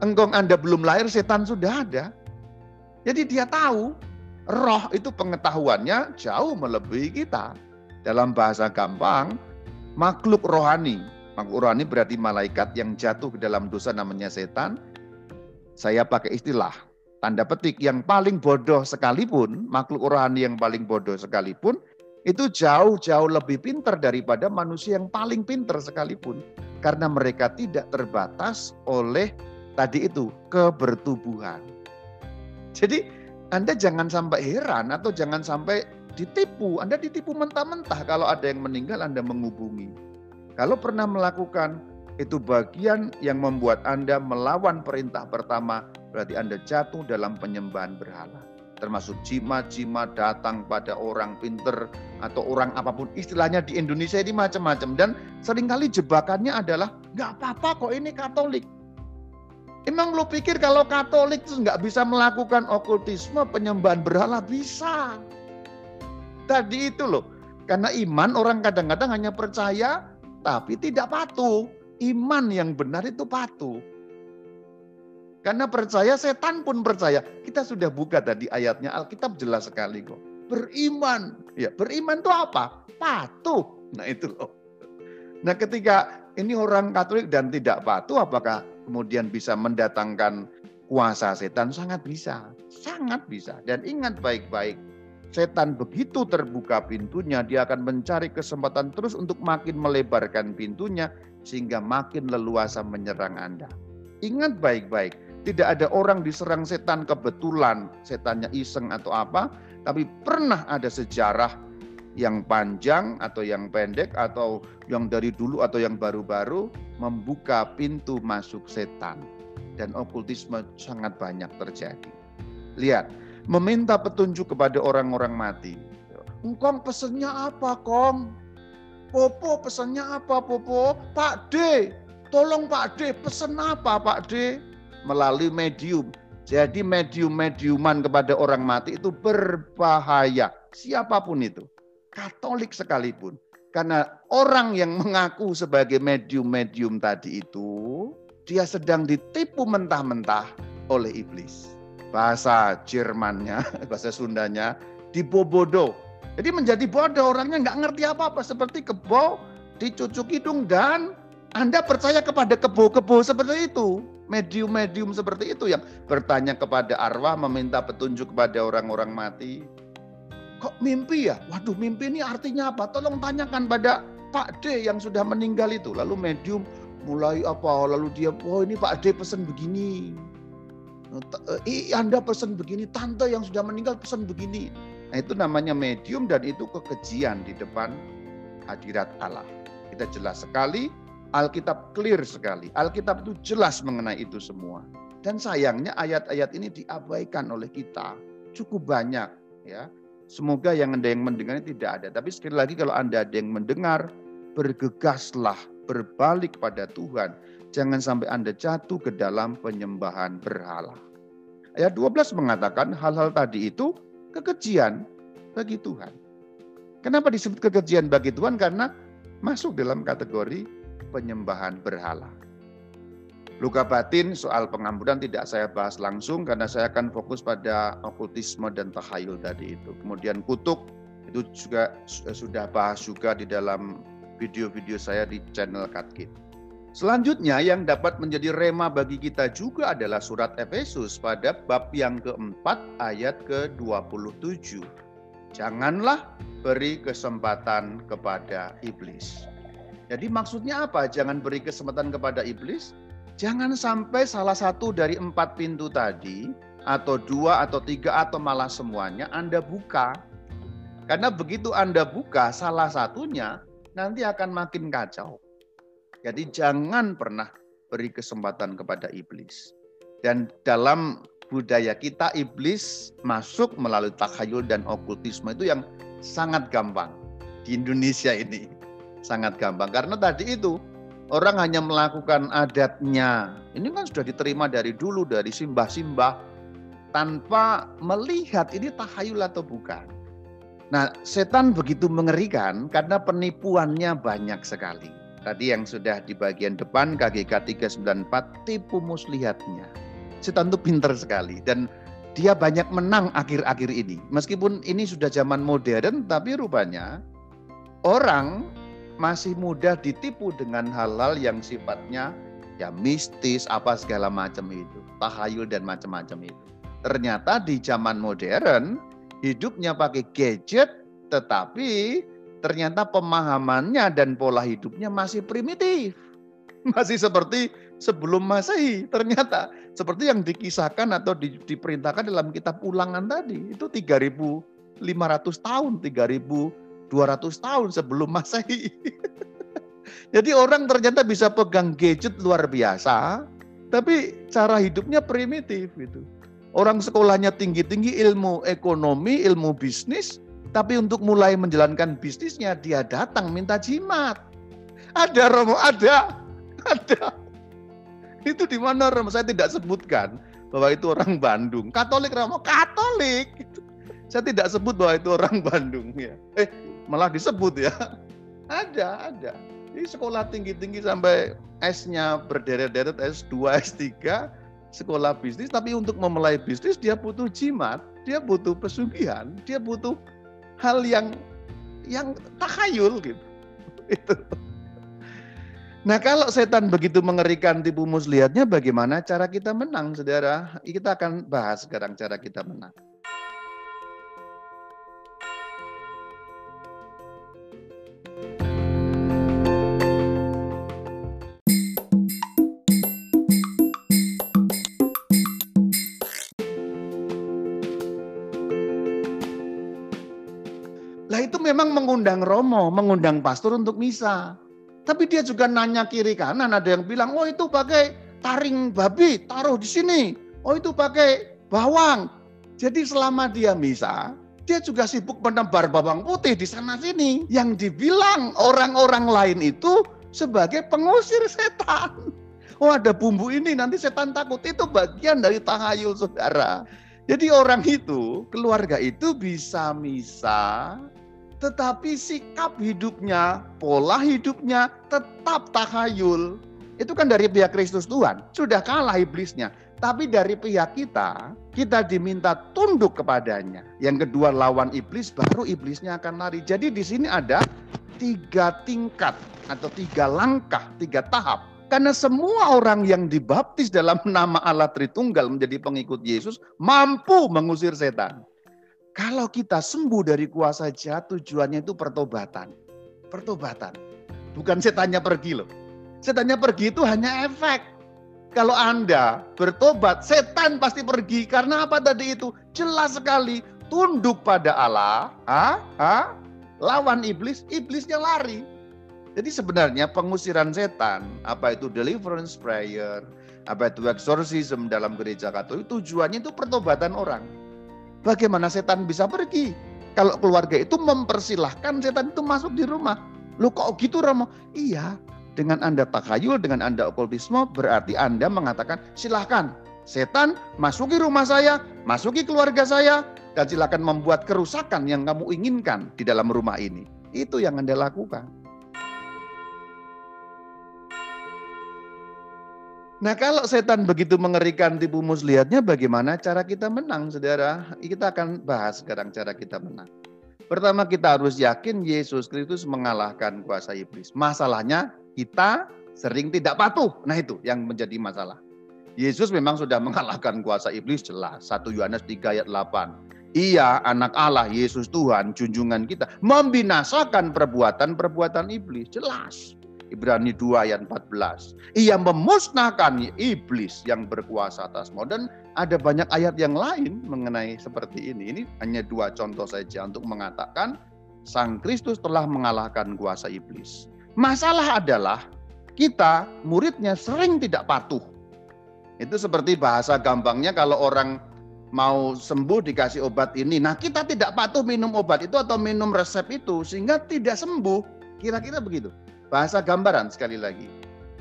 Engkong Anda belum lahir, setan sudah ada. Jadi dia tahu, roh itu pengetahuannya jauh melebihi kita. Dalam bahasa gampang, makhluk rohani. Makhluk rohani berarti malaikat yang jatuh ke dalam dosa namanya setan. Saya pakai istilah tanda petik yang paling bodoh sekalipun, makhluk rohani yang paling bodoh sekalipun, itu jauh-jauh lebih pintar daripada manusia yang paling pintar sekalipun. Karena mereka tidak terbatas oleh tadi itu, kebertubuhan. Jadi Anda jangan sampai heran atau jangan sampai ditipu. Anda ditipu mentah-mentah kalau ada yang meninggal Anda menghubungi. Kalau pernah melakukan itu bagian yang membuat Anda melawan perintah pertama berarti Anda jatuh dalam penyembahan berhala. Termasuk jimat-jimat datang pada orang pinter atau orang apa pun. Istilahnya di Indonesia ini macam-macam. Dan sering kali jebakannya adalah, nggak apa-apa kok ini Katolik. Emang lo pikir kalau Katolik itu nggak bisa melakukan okultisme, penyembahan berhala? Bisa. Tadi itu loh. Karena iman orang kadang-kadang hanya percaya tapi tidak patuh. Iman yang benar itu patuh. Karena percaya, setan pun percaya. Kita sudah buka tadi ayatnya, Alkitab jelas sekali kok. Beriman. Ya, beriman itu apa? Patuh. Nah itu loh. Nah ketika ini orang Katolik dan tidak patuh, apakah kemudian bisa mendatangkan kuasa setan? Sangat bisa. Sangat bisa. Dan ingat baik-baik, setan begitu terbuka pintunya, dia akan mencari kesempatan terus untuk makin melebarkan pintunya, sehingga makin leluasa menyerang Anda. Ingat baik-baik, tidak ada orang diserang setan kebetulan, setannya iseng atau apa, tapi pernah ada sejarah yang panjang atau yang pendek atau yang dari dulu atau yang baru-baru membuka pintu masuk setan. Dan okultisme sangat banyak terjadi. Lihat, meminta petunjuk kepada orang-orang mati. Engkong pesennya apa, Kong? Popo pesennya apa, Popo? Pak D, tolong Pak D, pesen apa, Pak D? Melalui medium. Jadi medium-mediuman kepada orang mati itu berbahaya. Siapa pun itu. Katolik sekalipun. Karena orang yang mengaku sebagai medium-medium tadi itu, dia sedang ditipu mentah-mentah oleh iblis. Bahasa Jermannya, bahasa Sundanya, dibobodo. Jadi menjadi bodoh orangnya nggak ngerti apa-apa. Seperti kebo, dicucuk hidung dan Anda percaya kepada kebo-kebo seperti itu medium-medium seperti itu yang bertanya kepada arwah, meminta petunjuk kepada orang-orang mati. Kok mimpi ya? Waduh mimpi ini artinya apa? Tolong tanyakan pada Pak D yang sudah meninggal itu. Lalu medium mulai apa? Lalu dia, oh ini Pak D pesan begini. Eh, Anda pesan begini, tante yang sudah meninggal pesan begini. Nah itu namanya medium dan itu kekejian di depan hadirat Allah. Kita jelas sekali Alkitab clear sekali. Alkitab itu jelas mengenai itu semua. Dan sayangnya ayat-ayat ini diabaikan oleh kita. Cukup banyak ya. Semoga yang ada yang mendengar tidak ada. Tapi sekali lagi kalau Anda ada yang mendengar, bergegaslah berbalik pada Tuhan. jangan sampai Anda jatuh ke dalam penyembahan berhala. Ayat 12 mengatakan hal-hal tadi itu kekejian bagi Tuhan. Kenapa disebut kekejian bagi Tuhan? Karena masuk dalam kategori penyembahan berhala. Luka batin soal pengampunan tidak saya bahas langsung karena saya akan fokus pada okultisme dan tahayul tadi itu. Kemudian kutuk itu juga sudah bahas juga di dalam video-video saya di channel Katkit. Selanjutnya yang dapat menjadi rema bagi kita juga adalah surat Efesus pada bab yang keempat ayat ke-27. Janganlah beri kesempatan kepada iblis. Jadi maksudnya apa? Jangan beri kesempatan kepada iblis. Jangan sampai salah satu dari empat pintu tadi, atau dua, atau tiga, atau malah semuanya Anda buka. Karena begitu Anda buka salah satunya, nanti akan makin kacau. Jadi jangan pernah beri kesempatan kepada iblis. Dan dalam budaya kita iblis masuk melalui takhayul dan okultisme itu yang sangat gampang di Indonesia ini. Sangat gampang karena tadi itu orang hanya melakukan adatnya. Ini kan sudah diterima dari dulu dari simbah-simbah tanpa melihat ini takhayul atau bukan. Nah, setan begitu mengerikan karena penipuannya banyak sekali. Tadi yang sudah di bagian depan KGK 394 tipu muslihatnya. Setan itu pinter sekali dan dia banyak menang akhir-akhir ini. Meskipun ini sudah zaman modern tapi rupanya orang masih mudah ditipu dengan hal-hal yang sifatnya ya mistis apa segala macam itu, tahayul dan macam-macam itu. Ternyata di zaman modern hidupnya pakai gadget tetapi ternyata pemahamannya dan pola hidupnya masih primitif. Masih seperti sebelum Masehi. Ternyata seperti yang dikisahkan atau di, diperintahkan dalam kitab ulangan tadi. Itu 3500 tahun, 3200 tahun sebelum Masehi. Jadi orang ternyata bisa pegang gadget luar biasa, tapi cara hidupnya primitif itu. Orang sekolahnya tinggi-tinggi ilmu ekonomi, ilmu bisnis, tapi untuk mulai menjalankan bisnisnya dia datang minta jimat. Ada Romo, ada. Ada. Itu di mana Romo? Saya tidak sebutkan bahwa itu orang Bandung. Katolik Romo, Katolik. Saya tidak sebut bahwa itu orang Bandung ya. Eh, malah disebut ya. Ada, ada. Di sekolah tinggi-tinggi sampai S-nya berderet-deret S2, S3, sekolah bisnis, tapi untuk memulai bisnis dia butuh jimat, dia butuh pesugihan, dia butuh hal yang yang takhayul gitu. Itu. Nah kalau setan begitu mengerikan tipu muslihatnya bagaimana cara kita menang saudara? Kita akan bahas sekarang cara kita menang. Mengundang romo, mengundang pastor untuk misa. Tapi dia juga nanya kiri kanan, ada yang bilang, oh itu pakai taring babi, taruh di sini. Oh itu pakai bawang. Jadi selama dia misa, dia juga sibuk menebar bawang putih di sana sini. Yang dibilang orang-orang lain itu sebagai pengusir setan. Oh ada bumbu ini nanti setan takut. Itu bagian dari tahayul saudara. Jadi orang itu, keluarga itu bisa misa, tetapi sikap hidupnya, pola hidupnya tetap tahayul. Itu kan dari pihak Kristus Tuhan, sudah kalah iblisnya. Tapi dari pihak kita, kita diminta tunduk kepadanya. Yang kedua lawan iblis, baru iblisnya akan lari. Jadi di sini ada tiga tingkat atau tiga langkah, tiga tahap. Karena semua orang yang dibaptis dalam nama Allah Tritunggal menjadi pengikut Yesus mampu mengusir setan. Kalau kita sembuh dari kuasa jahat, tujuannya itu pertobatan. Pertobatan. Bukan setannya pergi loh. Setannya pergi itu hanya efek. Kalau Anda bertobat, setan pasti pergi. Karena apa tadi itu? Jelas sekali. Tunduk pada Allah. Ha? Ha? Lawan iblis, iblisnya lari. Jadi sebenarnya pengusiran setan, apa itu deliverance prayer, apa itu exorcism dalam gereja katolik, tujuannya itu pertobatan orang Bagaimana setan bisa pergi? Kalau keluarga itu mempersilahkan setan itu masuk di rumah. Lu kok gitu Romo? Iya, Dengan Anda takayul, dengan Anda okultisme, berarti Anda mengatakan silahkan setan masuki rumah saya, masuki keluarga saya, dan silakan membuat kerusakan yang kamu inginkan di dalam rumah ini. Itu yang Anda lakukan. Nah kalau setan begitu mengerikan tipu muslihatnya bagaimana cara kita menang saudara? Kita akan bahas sekarang cara kita menang. Pertama kita harus yakin Yesus Kristus mengalahkan kuasa iblis. Masalahnya kita sering tidak patuh. Nah itu yang menjadi masalah. Yesus memang sudah mengalahkan kuasa iblis jelas. 1 Yohanes 3 ayat 8. Ia anak Allah, Yesus Tuhan, junjungan kita. Membinasakan perbuatan-perbuatan iblis. Jelas. Ibrani 2 ayat 14. Ia memusnahkan iblis yang berkuasa atasmu. Dan ada banyak ayat yang lain mengenai seperti ini. Ini hanya dua contoh saja untuk mengatakan Sang Kristus telah mengalahkan kuasa iblis. Masalah adalah kita muridnya sering tidak patuh. Itu seperti bahasa gampangnya kalau orang mau sembuh dikasih obat ini. Nah kita tidak patuh minum obat itu atau minum resep itu sehingga tidak sembuh. Kira-kira begitu. Bahasa gambaran sekali lagi.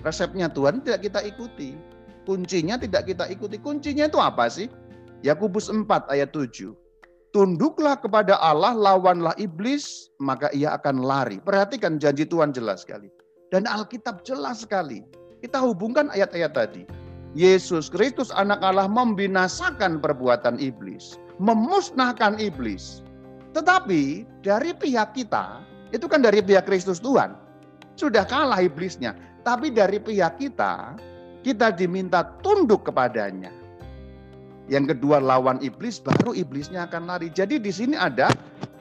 Resepnya Tuhan tidak kita ikuti. Kuncinya tidak kita ikuti. Kuncinya itu apa sih? Yakobus 4 ayat 7. Tunduklah kepada Allah, lawanlah iblis, maka ia akan lari. Perhatikan janji Tuhan jelas sekali. Dan Alkitab jelas sekali. Kita hubungkan ayat-ayat tadi. Yesus Kristus anak Allah membinasakan perbuatan iblis. Memusnahkan iblis. Tetapi dari pihak kita, itu kan dari pihak Kristus Tuhan sudah kalah iblisnya. Tapi dari pihak kita, kita diminta tunduk kepadanya. Yang kedua lawan iblis, baru iblisnya akan lari. Jadi di sini ada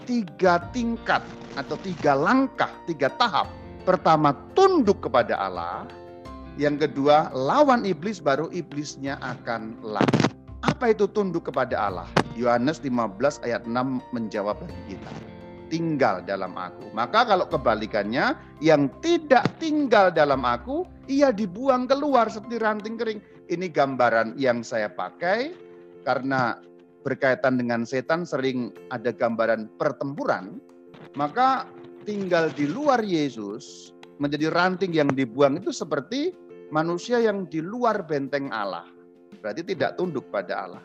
tiga tingkat atau tiga langkah, tiga tahap. Pertama tunduk kepada Allah. Yang kedua lawan iblis, baru iblisnya akan lari. Apa itu tunduk kepada Allah? Yohanes 15 ayat 6 menjawab bagi kita tinggal dalam aku. Maka kalau kebalikannya, yang tidak tinggal dalam aku, ia dibuang keluar seperti ranting kering. Ini gambaran yang saya pakai karena berkaitan dengan setan sering ada gambaran pertempuran. Maka tinggal di luar Yesus menjadi ranting yang dibuang itu seperti manusia yang di luar benteng Allah. Berarti tidak tunduk pada Allah.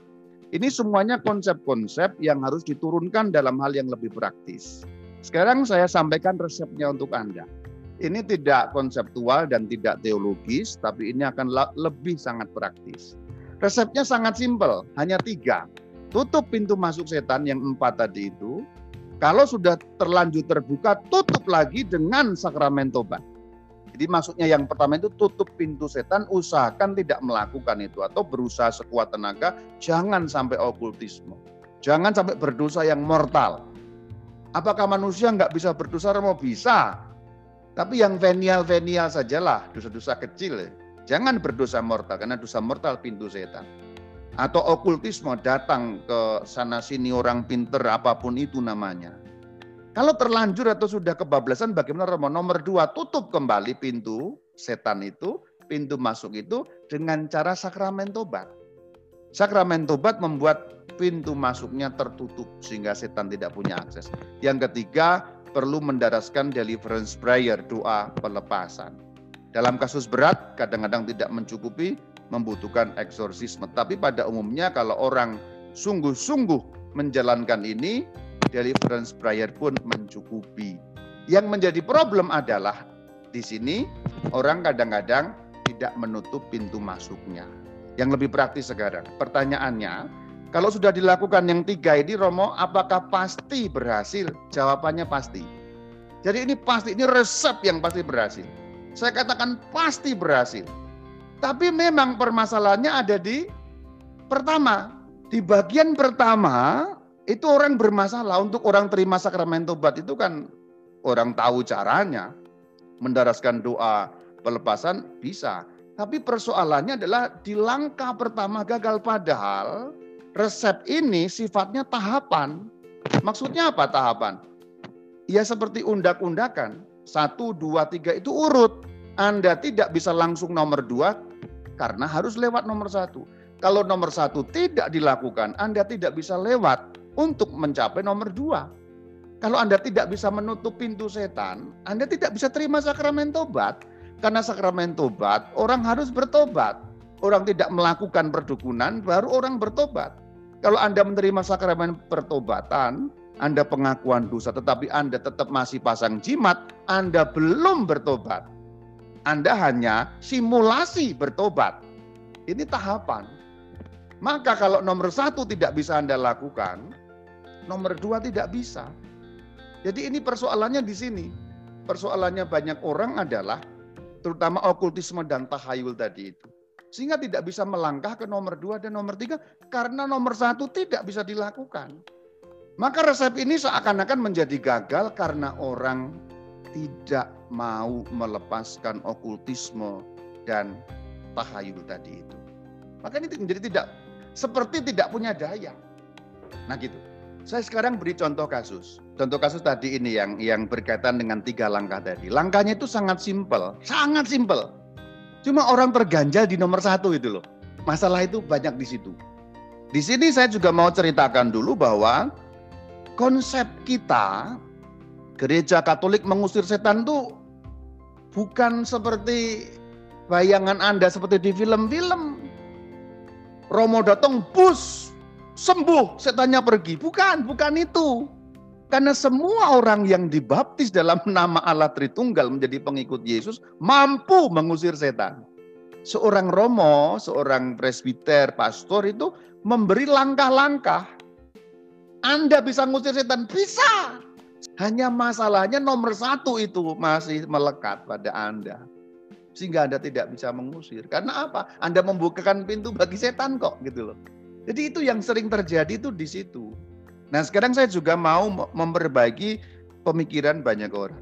Ini semuanya konsep-konsep yang harus diturunkan dalam hal yang lebih praktis. Sekarang saya sampaikan resepnya untuk Anda. Ini tidak konseptual dan tidak teologis, tapi ini akan lebih sangat praktis. Resepnya sangat simpel, hanya tiga. Tutup pintu masuk setan yang empat tadi itu. Kalau sudah terlanjur terbuka, tutup lagi dengan sakramen tobat. Jadi maksudnya yang pertama itu tutup pintu setan, usahakan tidak melakukan itu atau berusaha sekuat tenaga, jangan sampai okultisme. Jangan sampai berdosa yang mortal. Apakah manusia nggak bisa berdosa? Mau bisa. Tapi yang venial-venial sajalah, dosa-dosa kecil. Jangan berdosa mortal, karena dosa mortal pintu setan. Atau okultisme datang ke sana sini orang pinter apa pun itu namanya kalau terlanjur atau sudah kebablasan bagaimana Romo? Nomor dua, tutup kembali pintu setan itu, pintu masuk itu dengan cara sakramen tobat. Sakramen tobat membuat pintu masuknya tertutup sehingga setan tidak punya akses. Yang ketiga, perlu mendaraskan deliverance prayer, doa pelepasan. Dalam kasus berat, kadang-kadang tidak mencukupi, membutuhkan eksorsisme. Tapi pada umumnya kalau orang sungguh-sungguh menjalankan ini, deliverance prayer pun mencukupi. Yang menjadi problem adalah di sini orang kadang-kadang tidak menutup pintu masuknya. Yang lebih praktis sekarang, pertanyaannya, kalau sudah dilakukan yang tiga ini Romo, apakah pasti berhasil? Jawabannya pasti. Jadi ini pasti, ini resep yang pasti berhasil. Saya katakan pasti berhasil. Tapi memang permasalahannya ada di pertama. Di bagian pertama itu orang bermasalah. Untuk orang terima sakramen tobat itu kan orang tahu caranya. Mendaraskan doa pelepasan bisa. Tapi persoalannya adalah di langkah pertama gagal. Padahal resep ini sifatnya tahapan. Maksudnya apa tahapan? Ya seperti undak-undakan. Satu dua tiga itu urut. Anda tidak bisa langsung nomor dua karena harus lewat nomor satu. Kalau nomor satu tidak dilakukan Anda tidak bisa lewat untuk mencapai nomor dua. Kalau Anda tidak bisa menutup pintu setan, Anda tidak bisa terima sakramen tobat. Karena sakramen tobat, orang harus bertobat. Orang tidak melakukan perdukunan, baru orang bertobat. Kalau Anda menerima sakramen pertobatan, Anda pengakuan dosa, tetapi Anda tetap masih pasang jimat, Anda belum bertobat. Anda hanya simulasi bertobat. Ini tahapan. Maka kalau nomor satu tidak bisa Anda lakukan, nomor dua tidak bisa. Jadi ini persoalannya di sini. Persoalannya banyak orang adalah terutama okultisme dan tahayul tadi itu. Sehingga tidak bisa melangkah ke nomor dua dan nomor tiga karena nomor satu tidak bisa dilakukan. Maka resep ini seakan-akan menjadi gagal karena orang tidak mau melepaskan okultisme dan tahayul tadi itu. Maka ini menjadi tidak seperti tidak punya daya. Nah gitu. Saya sekarang beri contoh kasus. Contoh kasus tadi ini yang yang berkaitan dengan tiga langkah tadi. Langkahnya itu sangat simpel, sangat simpel. Cuma orang terganjal di nomor satu itu loh. Masalah itu banyak di situ. Di sini saya juga mau ceritakan dulu bahwa konsep kita gereja Katolik mengusir setan itu bukan seperti bayangan Anda seperti di film-film. Romo datang bus sembuh, setannya pergi. Bukan, bukan itu. Karena semua orang yang dibaptis dalam nama Allah Tritunggal menjadi pengikut Yesus mampu mengusir setan. Seorang romo, seorang presbiter, pastor itu memberi langkah-langkah. Anda bisa mengusir setan? Bisa. Hanya masalahnya nomor satu itu masih melekat pada Anda. Sehingga Anda tidak bisa mengusir. Karena apa? Anda membukakan pintu bagi setan kok gitu loh. Jadi itu yang sering terjadi itu di situ. Nah sekarang saya juga mau memperbaiki pemikiran banyak orang.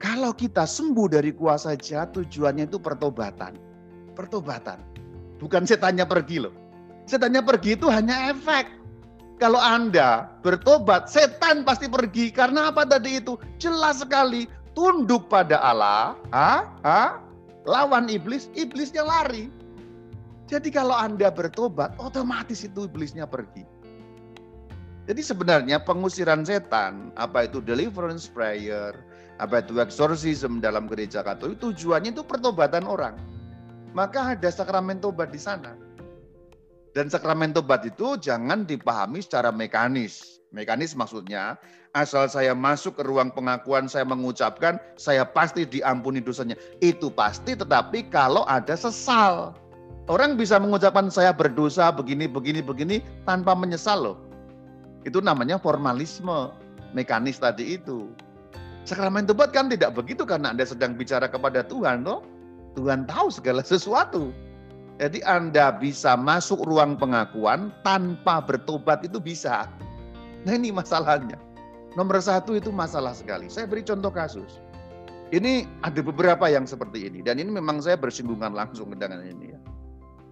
Kalau kita sembuh dari kuasa jahat tujuannya itu pertobatan. Pertobatan. Bukan setannya pergi loh. Setannya pergi itu hanya efek. Kalau Anda bertobat, setan pasti pergi. Karena apa tadi itu? Jelas sekali. Tunduk pada Allah. Ha? Ha? Lawan iblis, iblisnya lari. Jadi kalau Anda bertobat, otomatis itu iblisnya pergi. Jadi sebenarnya pengusiran setan, apa itu deliverance prayer, apa itu exorcism dalam gereja katolik, tujuannya itu pertobatan orang. Maka ada sakramen tobat di sana. Dan sakramen tobat itu jangan dipahami secara mekanis. Mekanis maksudnya, asal saya masuk ke ruang pengakuan, saya mengucapkan, saya pasti diampuni dosanya. Itu pasti, tetapi kalau ada sesal. Orang bisa mengucapkan saya berdosa begini, begini, begini tanpa menyesal loh. Itu namanya formalisme, mekanis tadi itu. Sakramen tobat kan tidak begitu karena Anda sedang bicara kepada Tuhan loh. Tuhan tahu segala sesuatu. Jadi Anda bisa masuk ruang pengakuan tanpa bertobat itu bisa. Nah ini masalahnya. Nomor satu itu masalah sekali. Saya beri contoh kasus. Ini ada beberapa yang seperti ini. Dan ini memang saya bersinggungan langsung dengan ini ya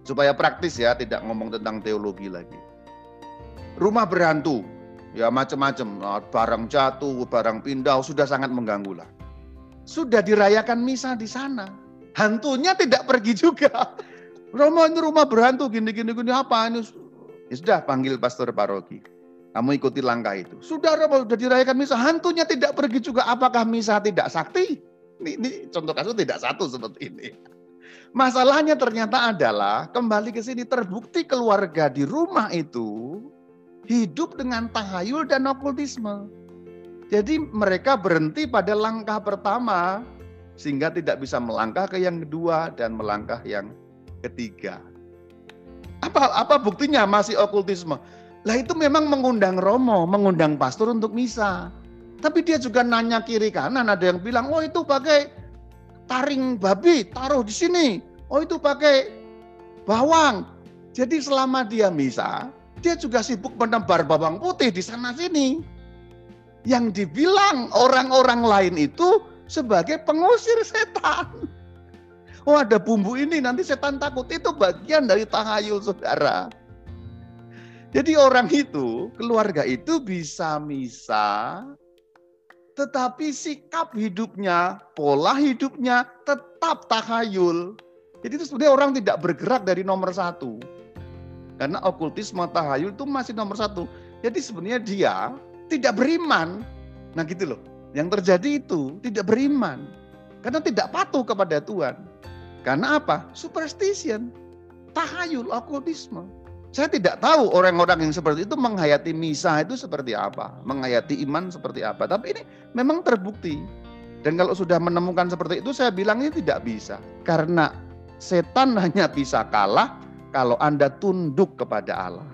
supaya praktis ya, tidak ngomong tentang teologi lagi. Rumah berhantu, ya macam-macam, nah, barang jatuh, barang pindah, sudah sangat mengganggu lah. Sudah dirayakan misa di sana, hantunya tidak pergi juga. Romo ini rumah berhantu, gini-gini, gini apa ini? Ya sudah panggil pastor paroki. Kamu ikuti langkah itu. Sudah Romo sudah dirayakan misa, hantunya tidak pergi juga. Apakah misa tidak sakti? Ini, ini contoh kasus tidak satu seperti ini. Masalahnya ternyata adalah kembali ke sini terbukti keluarga di rumah itu hidup dengan tahayul dan okultisme. Jadi mereka berhenti pada langkah pertama sehingga tidak bisa melangkah ke yang kedua dan melangkah yang ketiga. Apa apa buktinya masih okultisme? Lah itu memang mengundang romo, mengundang pastor untuk misa. Tapi dia juga nanya kiri kanan, ada yang bilang, "Oh, itu pakai taring babi taruh di sini. Oh itu pakai bawang. Jadi selama dia misa, dia juga sibuk menebar bawang putih di sana sini. Yang dibilang orang-orang lain itu sebagai pengusir setan. Oh ada bumbu ini nanti setan takut. Itu bagian dari tahayul saudara. Jadi orang itu, keluarga itu bisa misa, tetapi sikap hidupnya, pola hidupnya tetap tahayul. Jadi itu sebenarnya orang tidak bergerak dari nomor satu. Karena okultisme tahayul itu masih nomor satu. Jadi sebenarnya dia tidak beriman. Nah gitu loh. Yang terjadi itu tidak beriman. Karena tidak patuh kepada Tuhan. Karena apa? Superstition, tahayul, okultisme. Saya tidak tahu orang-orang yang seperti itu menghayati misa itu seperti apa, menghayati iman seperti apa. Tapi ini memang terbukti. Dan kalau sudah menemukan seperti itu, saya bilang ini tidak bisa. Karena setan hanya bisa kalah kalau Anda tunduk kepada Allah.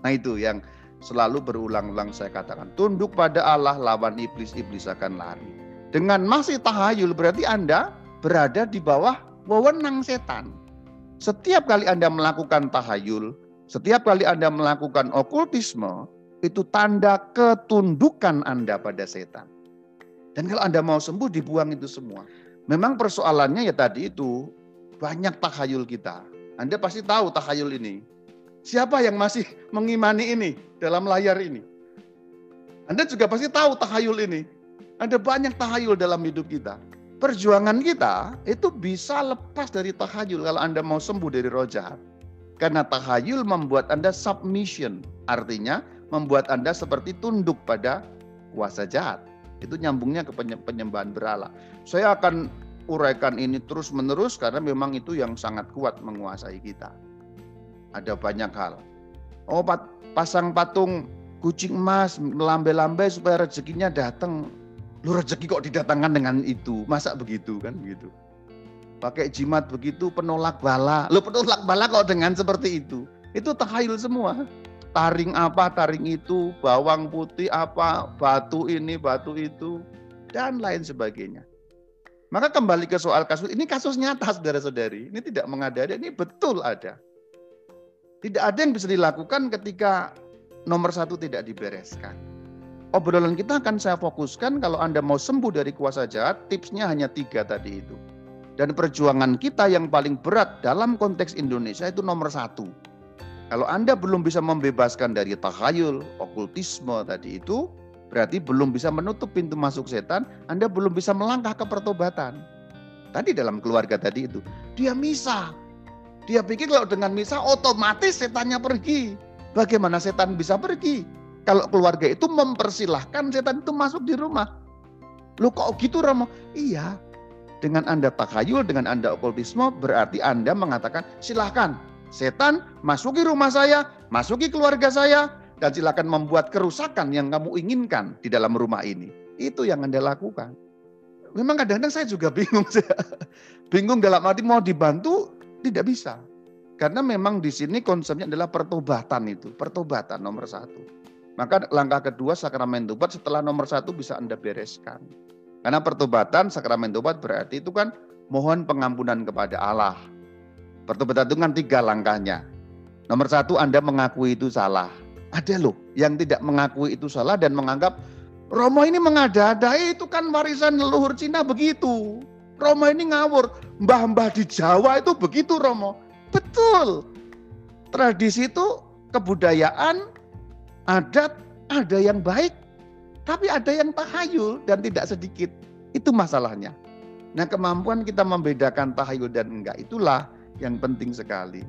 Nah itu yang selalu berulang-ulang saya katakan. Tunduk pada Allah, lawan iblis, iblis akan lari. Dengan masih tahayul berarti Anda berada di bawah wewenang setan. Setiap kali Anda melakukan tahayul, setiap kali Anda melakukan okultisme, itu tanda ketundukan Anda pada setan. Dan kalau Anda mau sembuh, dibuang itu semua. Memang persoalannya ya tadi itu, banyak tahayul kita. Anda pasti tahu tahayul ini. Siapa yang masih mengimani ini dalam layar ini? Anda juga pasti tahu tahayul ini. Ada banyak tahayul dalam hidup kita. Perjuangan kita itu bisa lepas dari tahayul kalau Anda mau sembuh dari roh jahat. Karena tahayul membuat Anda submission, artinya membuat Anda seperti tunduk pada kuasa jahat. Itu nyambungnya ke penyembahan berhala. Saya akan uraikan ini terus-menerus karena memang itu yang sangat kuat menguasai kita. Ada banyak hal. Oh, pasang patung kucing emas, lambe-lambe supaya rezekinya datang. Lu rezeki kok didatangkan dengan itu? Masa begitu kan begitu? Pakai jimat begitu penolak bala. Lo penolak bala kok dengan seperti itu? Itu tahayul semua. Taring apa, taring itu, bawang putih apa, batu ini, batu itu, dan lain sebagainya. Maka kembali ke soal kasus, ini kasus nyata saudara-saudari. Ini tidak mengada-ada, ini betul ada. Tidak ada yang bisa dilakukan ketika nomor satu tidak dibereskan. Obrolan kita akan saya fokuskan kalau Anda mau sembuh dari kuasa jahat, tipsnya hanya tiga tadi itu. Dan perjuangan kita yang paling berat dalam konteks Indonesia itu nomor satu. Kalau Anda belum bisa membebaskan dari tahayul, okultisme tadi itu, berarti belum bisa menutup pintu masuk setan, Anda belum bisa melangkah ke pertobatan. Tadi dalam keluarga tadi itu, dia misa. Dia pikir kalau dengan misa otomatis setannya pergi. Bagaimana setan bisa pergi? Kalau keluarga itu mempersilahkan setan itu masuk di rumah. Lu kok gitu Romo? Iya, dengan Anda takhayul, dengan Anda okultisme, berarti Anda mengatakan silahkan setan masuki rumah saya, masuki keluarga saya, dan silakan membuat kerusakan yang kamu inginkan di dalam rumah ini. Itu yang Anda lakukan. Memang kadang-kadang saya juga bingung. bingung dalam arti mau dibantu, tidak bisa. Karena memang di sini konsepnya adalah pertobatan itu. Pertobatan nomor satu. Maka langkah kedua sakramen tobat setelah nomor satu bisa Anda bereskan. Karena pertobatan sakramen tobat berarti itu kan mohon pengampunan kepada Allah. Pertobatan itu kan tiga langkahnya. Nomor satu Anda mengakui itu salah. Ada loh yang tidak mengakui itu salah dan menganggap Romo ini mengada-ada itu kan warisan leluhur Cina begitu. Romo ini ngawur. Mbah-mbah di Jawa itu begitu Romo. Betul. Tradisi itu kebudayaan, adat, ada yang baik, tapi ada yang tahayul dan tidak sedikit. Itu masalahnya. Nah kemampuan kita membedakan tahayul dan enggak itulah yang penting sekali.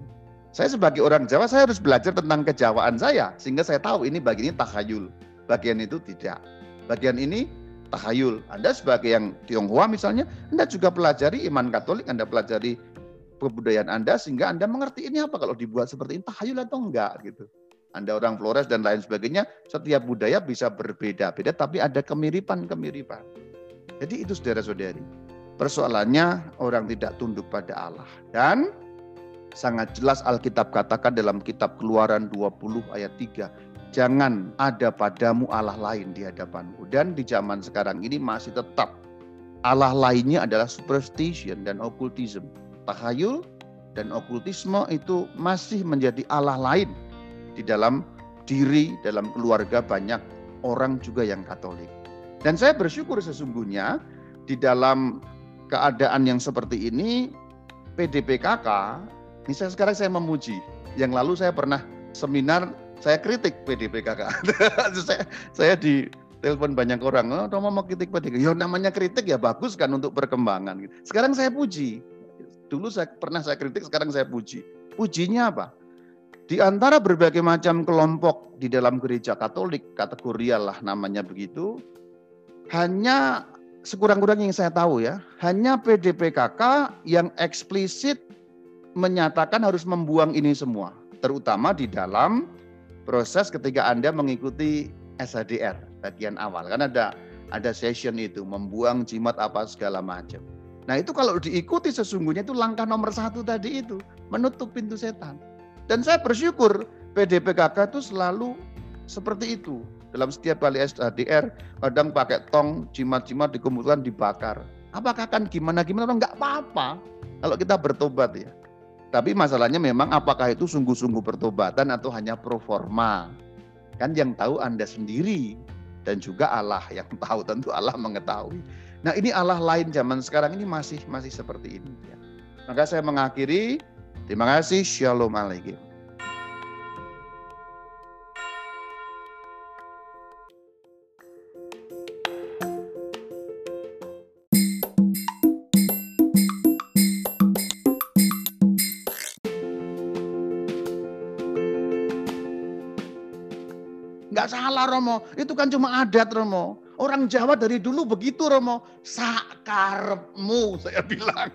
Saya sebagai orang Jawa, saya harus belajar tentang kejawaan saya. Sehingga saya tahu ini bagian ini tahayul. Bagian itu tidak. Bagian ini tahayul. Anda sebagai yang Tionghoa misalnya, Anda juga pelajari iman Katolik, Anda pelajari kebudayaan Anda sehingga Anda mengerti ini apa kalau dibuat seperti ini tahayul atau enggak gitu. Anda orang Flores dan lain sebagainya, setiap budaya bisa berbeda-beda tapi ada kemiripan-kemiripan. Jadi itu saudara-saudari. Persoalannya orang tidak tunduk pada Allah. Dan sangat jelas Alkitab katakan dalam kitab Keluaran 20 ayat 3, jangan ada padamu Allah lain di hadapanku. Dan di zaman sekarang ini masih tetap Allah lainnya adalah superstition dan occultism. Tahayul dan okultisme itu masih menjadi Allah lain di dalam diri, dalam keluarga banyak orang juga yang Katolik. Dan saya bersyukur sesungguhnya di dalam keadaan yang seperti ini PDPKK, ini sekarang saya memuji. Yang lalu saya pernah seminar saya kritik PDPKK. saya saya di telepon banyak orang, oh Romo mau kritik PDPKK. Ya namanya kritik ya bagus kan untuk perkembangan. Sekarang saya puji. Dulu saya pernah saya kritik, sekarang saya puji. Pujinya apa? Di antara berbagai macam kelompok di dalam gereja Katolik, kategorial lah namanya begitu, hanya sekurang-kurangnya yang saya tahu ya, hanya PDPKK yang eksplisit menyatakan harus membuang ini semua, terutama di dalam proses ketika Anda mengikuti SHDR bagian awal. Kan ada ada session itu membuang jimat apa segala macam. Nah itu kalau diikuti sesungguhnya itu langkah nomor satu tadi itu menutup pintu setan. Dan saya bersyukur PDPKK itu selalu seperti itu. Dalam setiap kali SHDR, kadang pakai tong, jimat-jimat dikumpulkan, dibakar. Apakah kan gimana-gimana? Enggak apa-apa kalau kita bertobat ya. Tapi masalahnya memang apakah itu sungguh-sungguh pertobatan atau hanya pro forma? Kan yang tahu Anda sendiri dan juga Allah yang tahu tentu Allah mengetahui. Nah ini Allah lain zaman sekarang ini masih masih seperti ini. Ya. Maka saya mengakhiri. Terima kasih. Shalom alaikum. Nggak salah Romo, itu kan cuma adat Romo. Orang Jawa dari dulu begitu Romo. Sakarepmu saya bilang.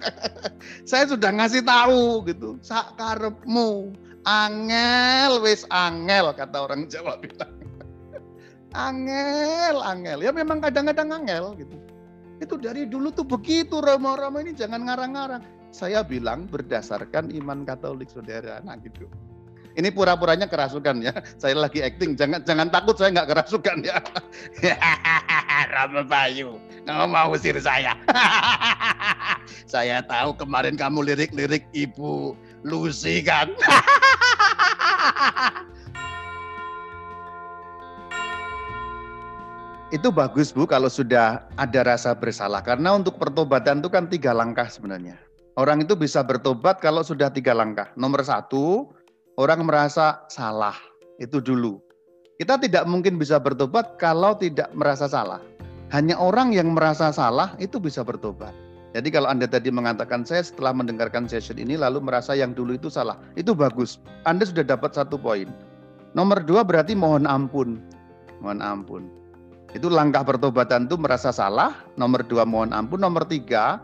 saya sudah ngasih tahu gitu. Sakarepmu. Angel wis angel kata orang Jawa bilang. angel, angel. Ya memang kadang-kadang angel gitu. Itu dari dulu tuh begitu Romo-Romo ini jangan ngarang-ngarang. Saya bilang berdasarkan iman Katolik saudara. Nah gitu. Ini pura-puranya kerasukan ya. Saya lagi acting, jangan jangan takut saya nggak kerasukan ya. Rama Bayu, kamu mau usir saya. saya tahu kemarin kamu lirik-lirik Ibu Lucy kan. itu bagus Bu kalau sudah ada rasa bersalah. Karena untuk pertobatan itu kan tiga langkah sebenarnya. Orang itu bisa bertobat kalau sudah tiga langkah. Nomor satu, orang merasa salah. Itu dulu. Kita tidak mungkin bisa bertobat kalau tidak merasa salah. Hanya orang yang merasa salah itu bisa bertobat. Jadi kalau Anda tadi mengatakan saya setelah mendengarkan session ini lalu merasa yang dulu itu salah, itu bagus. Anda sudah dapat satu poin. Nomor dua berarti mohon ampun. Mohon ampun. Itu langkah pertobatan itu merasa salah. Nomor dua mohon ampun. Nomor tiga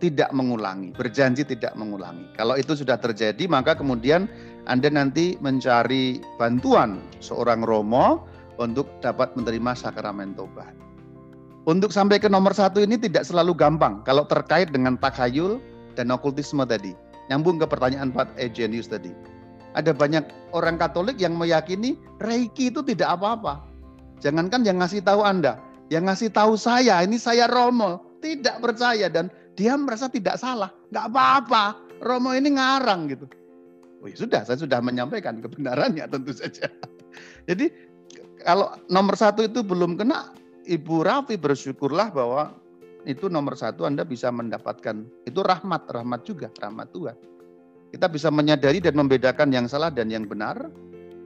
tidak mengulangi, berjanji tidak mengulangi. Kalau itu sudah terjadi, maka kemudian Anda nanti mencari bantuan seorang romo untuk dapat menerima sakramen tobat. Untuk sampai ke nomor satu ini tidak selalu gampang kalau terkait dengan takhayul dan okultisme tadi. Nyambung ke pertanyaan Pak Egenius tadi. Ada banyak orang Katolik yang meyakini Reiki itu tidak apa-apa. Jangankan yang ngasih tahu Anda, yang ngasih tahu saya, ini saya Romo, tidak percaya dan dia merasa tidak salah, nggak apa-apa. Romo ini ngarang gitu. Oh ya sudah, saya sudah menyampaikan kebenarannya tentu saja. Jadi kalau nomor satu itu belum kena, Ibu Rafi bersyukurlah bahwa itu nomor satu Anda bisa mendapatkan itu rahmat, rahmat juga, rahmat Tuhan. Kita bisa menyadari dan membedakan yang salah dan yang benar,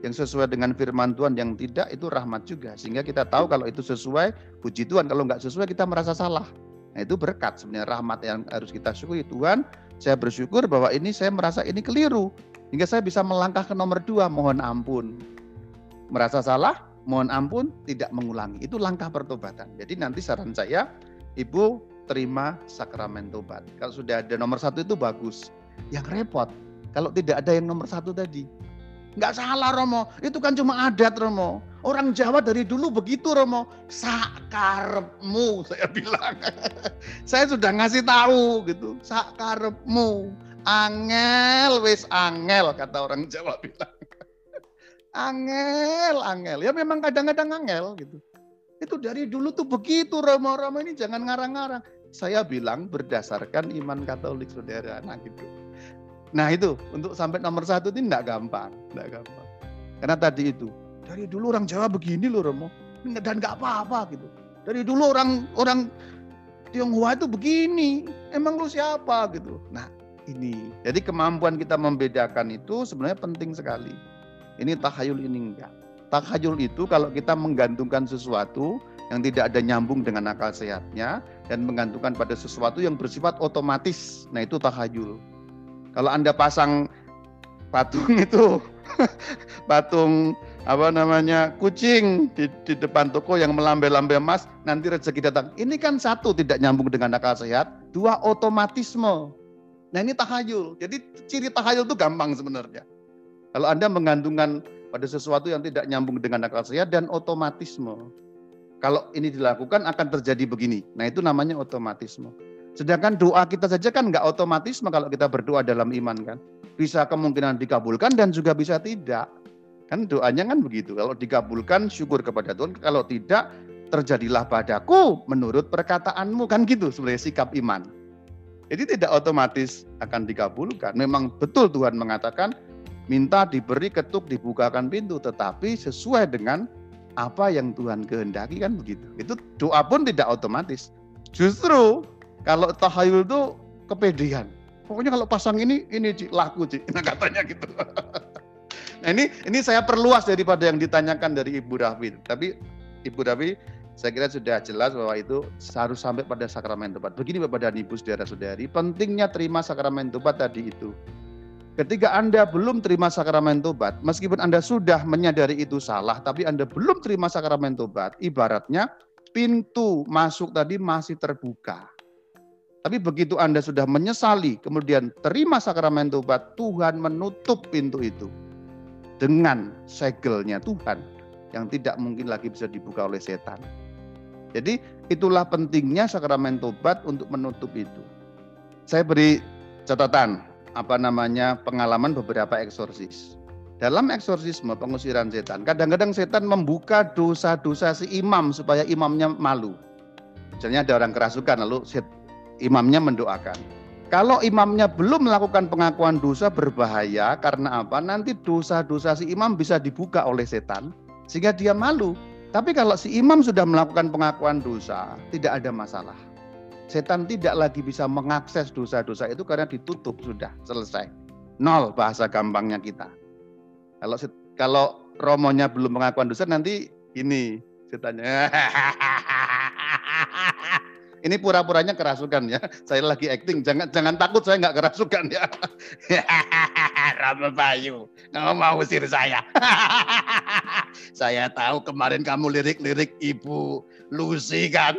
yang sesuai dengan firman Tuhan yang tidak itu rahmat juga. Sehingga kita tahu kalau itu sesuai, puji Tuhan. Kalau nggak sesuai kita merasa salah. Nah itu berkat sebenarnya rahmat yang harus kita syukuri Tuhan. Saya bersyukur bahwa ini saya merasa ini keliru. Hingga saya bisa melangkah ke nomor dua, mohon ampun. Merasa salah, mohon ampun, tidak mengulangi. Itu langkah pertobatan. Jadi nanti saran saya, Ibu terima sakramen tobat. Kalau sudah ada nomor satu itu bagus. Yang repot, kalau tidak ada yang nomor satu tadi. Nggak salah Romo, itu kan cuma adat Romo. Orang Jawa dari dulu begitu Romo. Sakarepmu saya bilang. saya sudah ngasih tahu gitu. Sakarepmu. Angel wis angel kata orang Jawa bilang. angel, angel. Ya memang kadang-kadang angel gitu. Itu dari dulu tuh begitu Romo-Romo ini jangan ngarang-ngarang. Saya bilang berdasarkan iman Katolik saudara. Nah gitu. Nah itu untuk sampai nomor satu ini tidak gampang, tidak gampang. Karena tadi itu dari dulu orang Jawa begini loh Romo. Dan nggak apa-apa gitu. Dari dulu orang orang Tionghoa itu begini. Emang lu siapa gitu. Nah ini. Jadi kemampuan kita membedakan itu sebenarnya penting sekali. Ini takhayul ini enggak. Takhayul itu kalau kita menggantungkan sesuatu yang tidak ada nyambung dengan akal sehatnya dan menggantungkan pada sesuatu yang bersifat otomatis. Nah itu takhayul. Kalau Anda pasang patung itu patung apa namanya kucing di, di depan toko yang melambai-lambai emas nanti rezeki datang. Ini kan satu tidak nyambung dengan akal sehat, dua otomatisme. Nah ini tahayul. Jadi ciri tahayul itu gampang sebenarnya. Kalau Anda menggantungkan pada sesuatu yang tidak nyambung dengan akal sehat dan otomatisme. Kalau ini dilakukan akan terjadi begini. Nah itu namanya otomatisme. Sedangkan doa kita saja kan nggak otomatisme kalau kita berdoa dalam iman kan. Bisa kemungkinan dikabulkan dan juga bisa tidak. Kan doanya kan begitu. Kalau dikabulkan syukur kepada Tuhan, kalau tidak terjadilah padaku menurut perkataanmu kan gitu sebenarnya sikap iman. Jadi tidak otomatis akan dikabulkan. Memang betul Tuhan mengatakan minta diberi ketuk dibukakan pintu tetapi sesuai dengan apa yang Tuhan kehendaki kan begitu. Itu doa pun tidak otomatis. Justru kalau tahayul itu kepedean. Pokoknya kalau pasang ini ini laku Cik. Nah, katanya gitu. Nah ini ini saya perluas daripada yang ditanyakan dari Ibu Rafi. Tapi Ibu Rafi saya kira sudah jelas bahwa itu harus sampai pada sakramen tobat. Begini Bapak dan Ibu saudara-saudari, pentingnya terima sakramen tobat tadi itu. Ketika Anda belum terima sakramen tobat, meskipun Anda sudah menyadari itu salah, tapi Anda belum terima sakramen tobat, ibaratnya pintu masuk tadi masih terbuka. Tapi begitu Anda sudah menyesali, kemudian terima sakramen tobat, Tuhan menutup pintu itu dengan segelnya Tuhan yang tidak mungkin lagi bisa dibuka oleh setan. Jadi itulah pentingnya sakramen tobat untuk menutup itu. Saya beri catatan apa namanya pengalaman beberapa eksorsis. Dalam eksorsisme pengusiran setan, kadang-kadang setan membuka dosa-dosa si imam supaya imamnya malu. Misalnya ada orang kerasukan lalu imamnya mendoakan kalau imamnya belum melakukan pengakuan dosa berbahaya karena apa? Nanti dosa-dosa si imam bisa dibuka oleh setan sehingga dia malu. Tapi kalau si imam sudah melakukan pengakuan dosa, tidak ada masalah. Setan tidak lagi bisa mengakses dosa-dosa itu karena ditutup sudah selesai. Nol bahasa gampangnya kita. Kalau kalau romonya belum pengakuan dosa nanti ini setannya Ini pura-puranya kerasukan ya. Saya lagi acting, jangan jangan takut saya nggak kerasukan ya. Rama Bayu, kamu mau usir saya. saya tahu kemarin kamu lirik-lirik Ibu Lucy kan.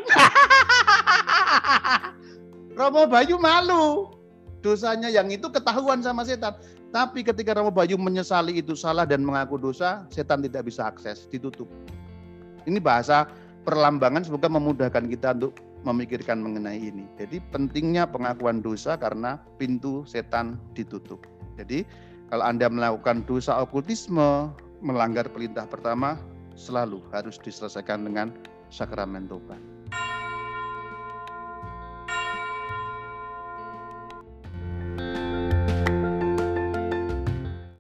Romo Bayu malu. Dosanya yang itu ketahuan sama setan. Tapi ketika Romo Bayu menyesali itu salah dan mengaku dosa, setan tidak bisa akses, ditutup. Ini bahasa perlambangan semoga memudahkan kita untuk memikirkan mengenai ini. Jadi pentingnya pengakuan dosa karena pintu setan ditutup. Jadi kalau Anda melakukan dosa okultisme, melanggar perintah pertama, selalu harus diselesaikan dengan sakramen tobat.